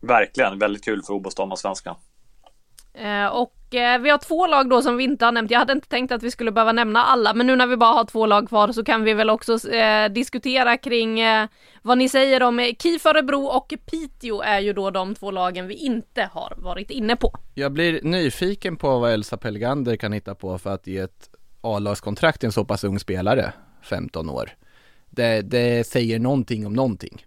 Verkligen, väldigt kul för OBOS damallsvenskan. Eh, och eh, vi har två lag då som vi inte har nämnt. Jag hade inte tänkt att vi skulle behöva nämna alla, men nu när vi bara har två lag kvar så kan vi väl också eh, diskutera kring vad ni säger om KIF Örebro och Piteå är ju då de två lagen vi inte har varit inne på. Jag blir nyfiken på vad Elsa Pelgander kan hitta på för att ge ett A-lagskontrakt till en så pass ung spelare, 15 år. Det, det säger någonting om någonting.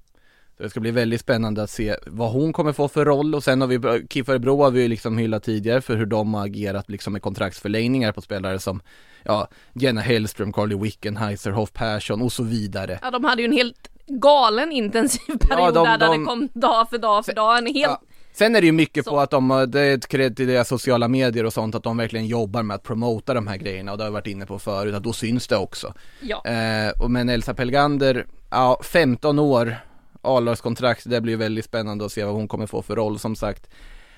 Så det ska bli väldigt spännande att se vad hon kommer få för roll och sen har vi, KIF Örebro har vi ju liksom hyllat tidigare för hur de har agerat liksom med kontraktsförlängningar på spelare som Ja, Jenna Hellström, Carly Wickenheiser, Hoff Persson och så vidare. Ja, de hade ju en helt galen intensiv period ja, de, där, de, där det kom dag för dag för dag, en helt ja. Sen är det ju mycket så. på att de, det är ett cred till deras sociala medier och sånt, att de verkligen jobbar med att promota de här grejerna och det har jag varit inne på förut, att då syns det också. Ja. Eh, och men Elsa Pelgander, ja, 15 år, A-lagskontrakt, det blir väldigt spännande att se vad hon kommer få för roll som sagt.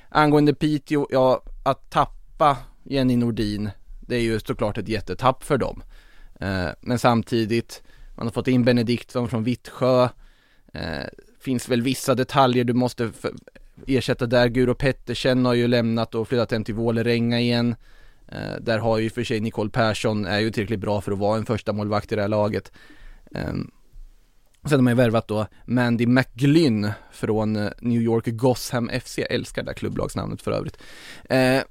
Angående Piteå, ja att tappa Jenny Nordin, det är ju såklart ett jättetapp för dem. Eh, men samtidigt, man har fått in Benediktsson från Vittsjö, eh, finns väl vissa detaljer du måste ersätta där. Guro Pettersen har ju lämnat och flyttat hem till Vålerenga igen. Eh, där har ju för sig Nicole Persson, är ju tillräckligt bra för att vara en första målvakt i det här laget. Ehm, Sen har man ju värvat då Mandy McGlynn från eh, New York Gotham FC, jag älskar det där klubblagsnamnet för övrigt. Eh,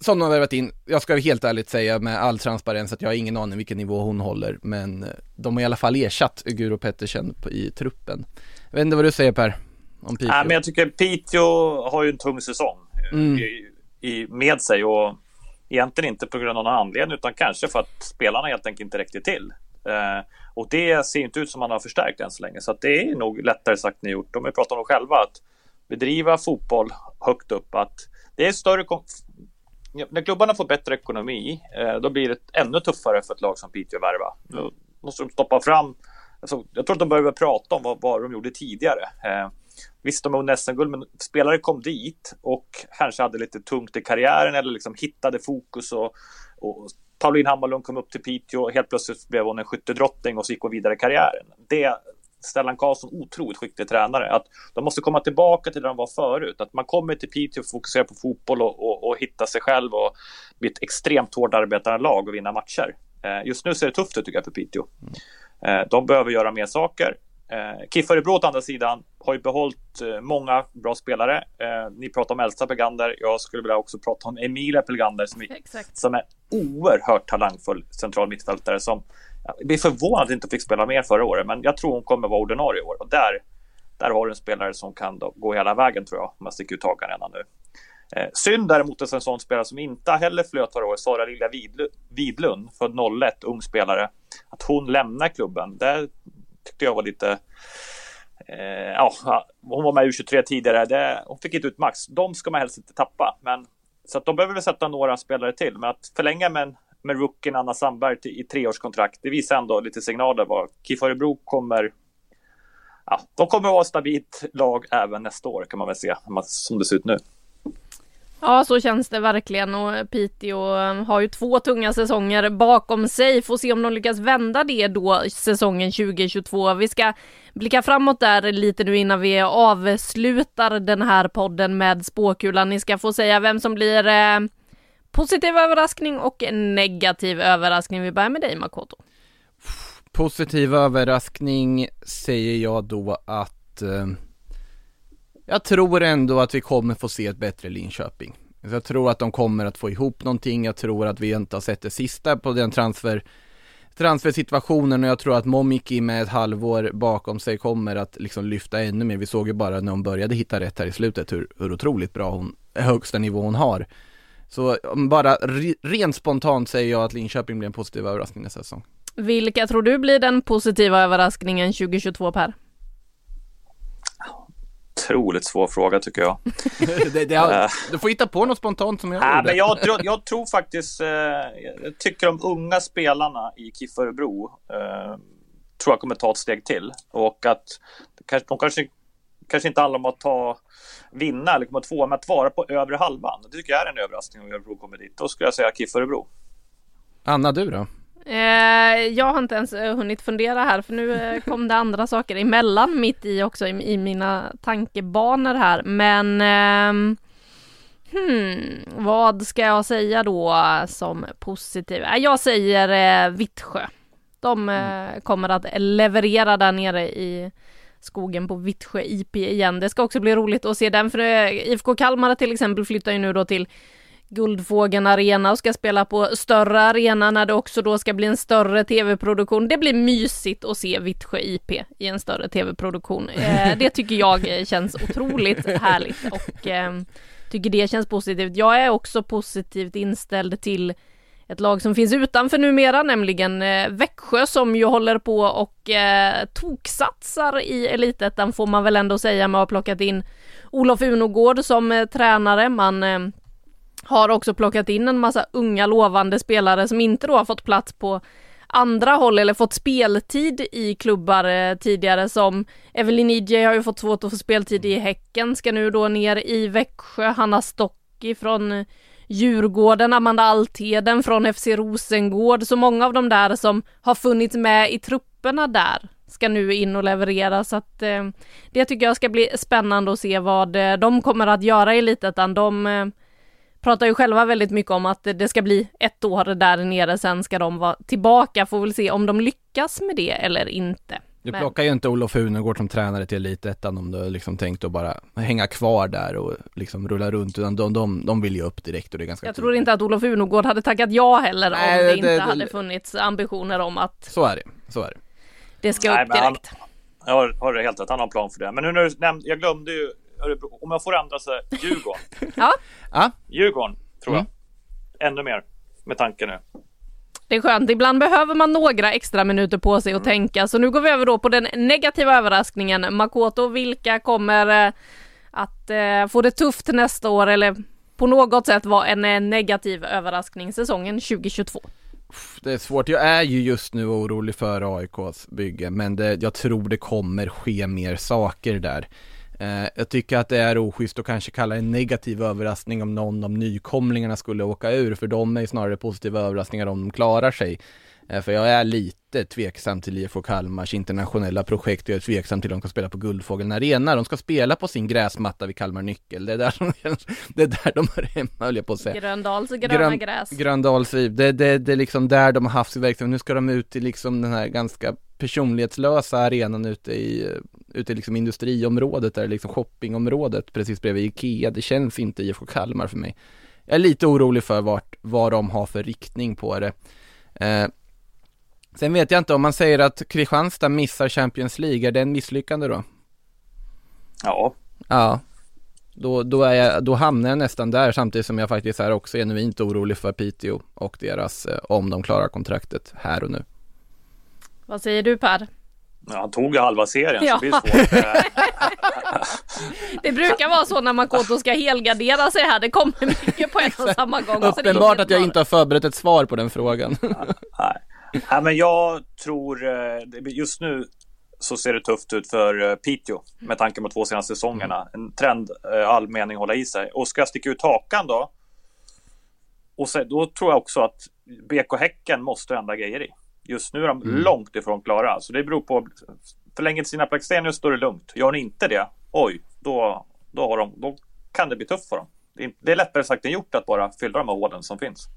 som de har värvat in, jag ska helt ärligt säga med all transparens att jag har ingen aning vilken nivå hon håller, men eh, de har i alla fall ersatt Guro Pettersen i truppen. Jag vet inte vad du säger Per? Om Piteå? Nej, men jag tycker Piteå har ju en tung säsong mm. i, i, med sig och egentligen inte på grund av någon anledning utan kanske för att spelarna helt enkelt inte räckte till. Eh, och det ser inte ut som man har förstärkt än så länge. Så det är nog lättare sagt än gjort. De har pratat om själva att bedriva fotboll högt upp. Att det är större när klubbarna får bättre ekonomi, eh, då blir det ännu tuffare för ett lag som Piteå att värva. Då måste de stoppa fram. Alltså, jag tror att de behöver prata om vad, vad de gjorde tidigare. Eh, visst, de har SM-guld, men spelare kom dit och kanske hade lite tungt i karriären eller liksom hittade fokus och, och Pauline Hammarlund kom upp till Piteå och helt plötsligt blev hon en skyttedrottning och så gick hon vidare i karriären. Det Stellan Karlsson otroligt skicklig tränare. Att de måste komma tillbaka till där de var förut. Att man kommer till Piteå och fokuserar på fotboll och, och, och hitta sig själv och bli ett extremt hårt arbetande lag och vinna matcher. Eh, just nu ser det tufft ut tycker jag för Piteå. Eh, de behöver göra mer saker. Eh, KIF Örebro å andra sidan har ju behållit eh, många bra spelare. Eh, ni pratar om Elsa Pelgander. Jag skulle vilja också prata om Emilia Pelgander som, som är oerhört talangfull central mittfältare som jag blir förvånad att inte fick spela mer förra året, men jag tror hon kommer vara ordinarie i år och där, där har du en spelare som kan då, gå hela vägen tror jag, om man sticker ut hakan redan nu. Eh, synd däremot att en sån spelare som inte heller flöt förra året, Sara Lilja Widlund, född 01, ung spelare, att hon lämnar klubben. Det tyckte jag var lite Eh, ja, hon var med i U23 tidigare. Det, hon fick inte ut max. De ska man helst inte tappa. Men, så att de behöver väl sätta några spelare till. Men att förlänga med, med rookien Anna Sandberg till, i treårskontrakt, det visar ändå lite signaler vad KIF Örebro kommer Ja, de kommer att vara ett stabilt lag även nästa år kan man väl se, som det ser ut nu. Ja, så känns det verkligen och Piteå um, har ju två tunga säsonger bakom sig. Får se om de lyckas vända det då säsongen 2022. Vi ska blicka framåt där lite nu innan vi avslutar den här podden med spåkulan. Ni ska få säga vem som blir eh, positiv överraskning och negativ överraskning. Vi börjar med dig Makoto. Positiv överraskning säger jag då att eh jag tror ändå att vi kommer få se ett bättre Linköping. Jag tror att de kommer att få ihop någonting, jag tror att vi inte har sett det sista på den transfer transfersituationen och jag tror att Momiki med ett halvår bakom sig kommer att liksom lyfta ännu mer. Vi såg ju bara när hon började hitta rätt här i slutet hur, hur otroligt bra hon, högsta nivå hon har. Så bara rent spontant säger jag att Linköping blir en positiv överraskning nästa säsong. Vilka tror du blir den positiva överraskningen 2022 Per? Otroligt svår fråga tycker jag. <laughs> det, det har, du får hitta på något spontant som jag Nej, gjorde. men jag, tror- jag tror faktiskt, eh, jag tycker de unga spelarna i KIF Örebro eh, tror jag kommer ta ett steg till. Och att kanske- de kanske, kanske inte handlar om att ta vinna eller komma tvåa, men att vara på övre halvan. Det tycker jag är en överraskning om Örebro kommer dit. Då skulle jag säga KIF Örebro. Anna, du då? Eh, jag har inte ens eh, hunnit fundera här för nu eh, <laughs> kom det andra saker emellan mitt i också i, i mina tankebanor här men ehm, hmm, vad ska jag säga då som positiv? Eh, jag säger eh, Vittsjö. De eh, kommer att leverera där nere i skogen på Vittsjö IP igen. Det ska också bli roligt att se den för eh, IFK Kalmar till exempel flyttar ju nu då till Guldfågeln Arena och ska spela på större arena när det också då ska bli en större tv-produktion. Det blir mysigt att se Vittsjö IP i en större tv-produktion. Eh, <laughs> det tycker jag känns otroligt härligt och eh, tycker det känns positivt. Jag är också positivt inställd till ett lag som finns utanför numera, nämligen eh, Växjö som ju håller på och eh, toksatsar i elitettan får man väl ändå säga med att ha plockat in Olof Unogård som eh, tränare. Man eh, har också plockat in en massa unga lovande spelare som inte då har fått plats på andra håll eller fått speltid i klubbar eh, tidigare som Evelyn Idje har ju fått svårt att få speltid i Häcken, ska nu då ner i Växjö, Hanna Stocki från Djurgården, Amanda Altheden från FC Rosengård, så många av de där som har funnits med i trupperna där ska nu in och leverera. Så att eh, det tycker jag ska bli spännande att se vad eh, de kommer att göra i Elitettan. De eh, pratar ju själva väldigt mycket om att det ska bli ett år där nere, sen ska de vara tillbaka, får väl se om de lyckas med det eller inte. Du Men- plockar ju inte Olof Unegård som tränare till Elitettan om du har liksom tänkt att bara hänga kvar där och liksom rulla runt, utan de, de, de vill ju upp direkt och det är ganska Jag tror inte att Olof Unogård hade tackat ja heller Nej, om det, det- inte det- hade funnits ambitioner om att Så är det, så är det. det ska Nej, upp men han- direkt. Jag har, har helt rätt, han har en plan för det. Men nu när du nämnde, jag glömde ju Örebro, om jag får ändra sig, Djurgården. <laughs> Ja, Ja, Djurgården, tror jag. Mm. Ännu mer, med tanke nu. det är skönt. Ibland behöver man några extra minuter på sig att tänka. Så nu går vi över då på den negativa överraskningen. Makoto, vilka kommer eh, att eh, få det tufft nästa år eller på något sätt vara en eh, negativ överraskning säsongen 2022? det är svårt. Jag är ju just nu orolig för AIKs bygge, men det, jag tror det kommer ske mer saker där. Eh, jag tycker att det är oschysst att kanske kalla det en negativ överraskning om någon av nykomlingarna skulle åka ur, för de är snarare positiva överraskningar om de klarar sig. Eh, för jag är lite tveksam till IFK Kalmars internationella projekt jag är tveksam till om de ska spela på Guldfågeln Arena. De ska spela på sin gräsmatta vid Kalmar Nyckel. Det är där, som, <laughs> det är där de hör hemma, höll jag på att säga. Gröndals gröna Grön- gräs. Gröndalsviv, det, det, det är liksom där de har haft sin verksamhet. Nu ska de ut i liksom den här ganska personlighetslösa arenan ute i, ute i liksom industriområdet där, liksom shoppingområdet precis bredvid Ikea. Det känns inte IFK Kalmar för mig. Jag är lite orolig för vart, vad de har för riktning på det. Eh, sen vet jag inte om man säger att Kristianstad missar Champions League, är det en misslyckande då? Ja, Ja, då, då, är jag, då hamnar jag nästan där samtidigt som jag faktiskt är också genuint orolig för Piteå och deras, eh, om de klarar kontraktet här och nu. Vad säger du Per? Ja, han tog ju halva serien Ja. så det blir svårt. <laughs> <laughs> Det brukar vara så när Makoto ska helgardera sig här, det kommer mycket på en och samma gång. så det är Uppenbart att jag inte har förberett ett svar på den frågan. <laughs> Nej. Nej, men jag tror eh, just nu så ser det tufft ut för eh, Piteå med tanke på de två senaste säsongerna. En trend, eh, all mening hålla i sig. Och ska jag sticka ut hakan då? Och så, då tror jag också att BK Häcken måste ändra grejer i. Just nu är de långt ifrån klara. Så det beror på. Förlänger sina Blackstenius då är det lugnt. Gör ni inte det, oj, då, då, har de, då kan det bli tufft för dem. Det är, det är lättare sagt än gjort att bara fylla de här hålen som finns.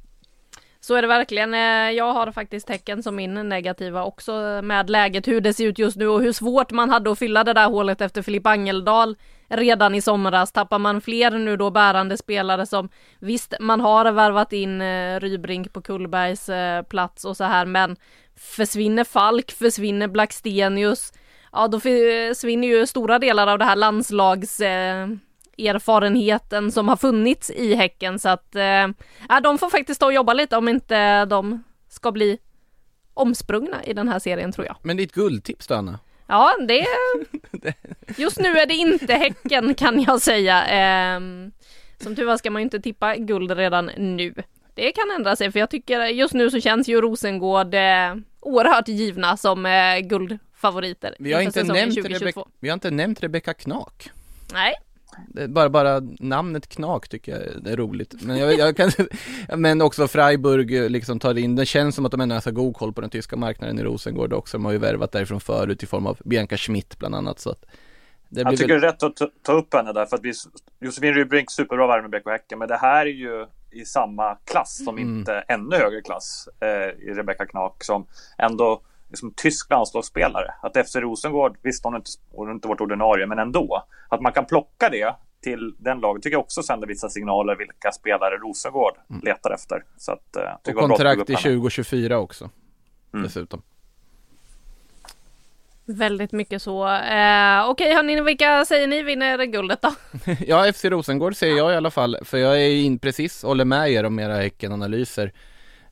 Så är det verkligen. Eh, jag har faktiskt tecken som min negativa också med läget hur det ser ut just nu och hur svårt man hade att fylla det där hålet efter Filip Angeldal redan i somras. Tappar man fler nu då bärande spelare som visst, man har värvat in eh, Rybrink på Kullbergs eh, plats och så här, men försvinner Falk, försvinner Blackstenius, ja då försvinner ju stora delar av det här landslags eh, erfarenheten som har funnits i Häcken så att eh, de får faktiskt stå och jobba lite om inte de ska bli omsprungna i den här serien tror jag. Men ditt guldtips då Anna? Ja, det... Just nu är det inte Häcken kan jag säga. Eh, som tur var ska man ju inte tippa guld redan nu. Det kan ändra sig för jag tycker just nu så känns ju Rosengård eh, oerhört givna som eh, guldfavoriter. Vi har, inte nämnt Rebecka, vi har inte nämnt Rebecka Knak. Nej, bara, bara namnet Knak tycker jag är roligt. Men, jag, jag kan, <laughs> men också Freiburg liksom tar in, det känns som att de ändå har god koll på den tyska marknaden i Rosengård också. De har ju värvat därifrån förut i form av Bianca Schmidt bland annat. Så att det jag tycker väl... det är rätt att ta upp henne där för att vi, Josefin Rydbrink superbra värme med BK Häcken men det här är ju i samma klass som mm. inte ännu högre klass eh, i Rebecka Knak som ändå liksom tysk landslagsspelare. Att efter Rosengård, visst hon har inte, hon inte varit ordinarie, men ändå. Att man kan plocka det till den laget tycker jag också sänder vissa signaler vilka spelare Rosengård mm. letar efter. Så att, eh, och kontrakt i 2024 också. Mm. Dessutom. Väldigt mycket så. Eh, Okej hörni, vilka säger ni vinner guldet då? <laughs> ja, FC Rosengård säger jag i alla fall. För jag är in precis, håller med er om era Häcken-analyser.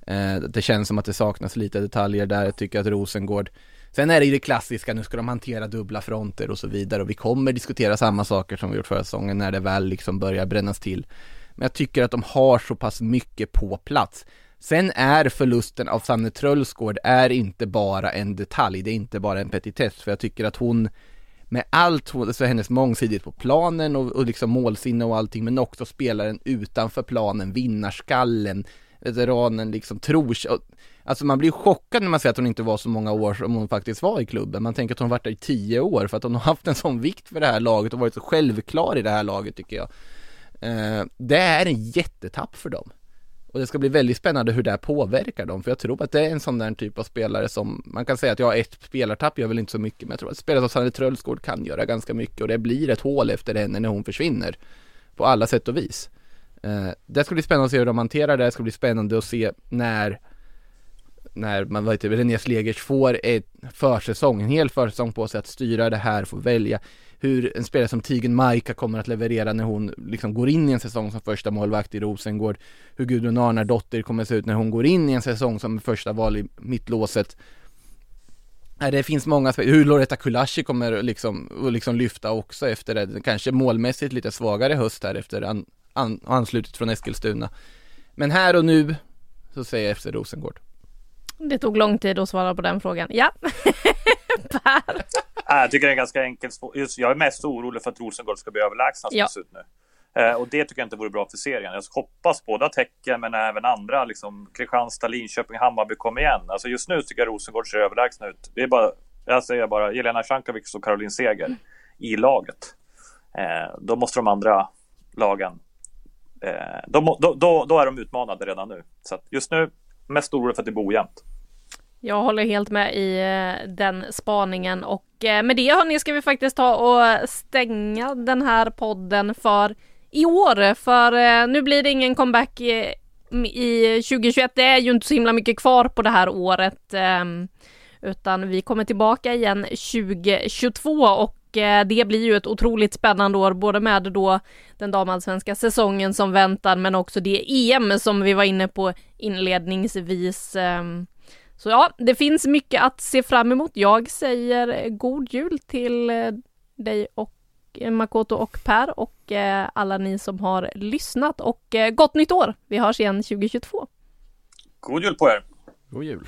Eh, det känns som att det saknas lite detaljer där. Jag tycker att Rosengård Sen är det ju det klassiska, nu ska de hantera dubbla fronter och så vidare och vi kommer diskutera samma saker som vi gjort förra säsongen när det väl liksom börjar brännas till. Men jag tycker att de har så pass mycket på plats. Sen är förlusten av Sanne Trölsgård är inte bara en detalj, det är inte bara en petitess, för jag tycker att hon med allt, alltså hennes mångsidighet på planen och, och liksom målsinne och allting, men också spelaren utanför planen, vinnarskallen, veteranen liksom tror Alltså man blir chockad när man ser att hon inte var så många år som hon faktiskt var i klubben. Man tänker att hon varit där i tio år för att hon har haft en sån vikt för det här laget och varit så självklar i det här laget tycker jag. Eh, det är en jättetapp för dem. Och det ska bli väldigt spännande hur det här påverkar dem, för jag tror att det är en sån där typ av spelare som, man kan säga att jag har ett spelartapp gör väl inte så mycket, men jag tror att spelare som Sanne Trölsgård kan göra ganska mycket och det blir ett hål efter henne när hon försvinner. På alla sätt och vis. Eh, det ska bli spännande att se hur de hanterar det, det ska bli spännande att se när när man vet René Slegers får ett försäsong, en hel försäsong på sig att styra det här, få välja hur en spelare som Tigen Maika kommer att leverera när hon liksom går in i en säsong som första målvakt i Rosengård, hur Gudrun Arnardotter kommer att se ut när hon går in i en säsong som första val i mittlåset. Det finns många hur Loretta Kulashi kommer liksom, liksom lyfta också efter det, kanske målmässigt lite svagare höst här efter an, an, anslutet från Eskilstuna. Men här och nu så säger jag efter Rosengård. Det tog lång tid att svara på den frågan. Ja. <laughs> per. Jag tycker det är ganska enkelt. Jag är mest orolig för att Rosengård ska bli överlägsna ja. ut nu. Eh, och det tycker jag inte vore bra för serien. Jag hoppas båda tecken men även andra, liksom Kristianstad, Linköping, Hammarby kommer igen. Alltså just nu tycker jag Rosengård ser överlägsna ut. Det är bara, jag säger bara Jelena Sankovic och Caroline Seger mm. i laget. Eh, då måste de andra lagen, Eh, då, då, då, är de utmanade redan nu. Så just nu mest orolig för att det blir ojämnt. Jag håller helt med i eh, den spaningen och eh, med det hörni ska vi faktiskt ta och stänga den här podden för i år för nu blir det ingen comeback i, i 2021. Det är ju inte så himla mycket kvar på det här året ehm, utan vi kommer tillbaka igen 2022 och det blir ju ett otroligt spännande år både med då den damallsvenska säsongen som väntar men också det EM som vi var inne på inledningsvis. Ehm, så ja, det finns mycket att se fram emot. Jag säger god jul till eh, dig och eh, Makoto och Per och eh, alla ni som har lyssnat och gott nytt år! Vi hörs igen 2022. God jul på er! God jul!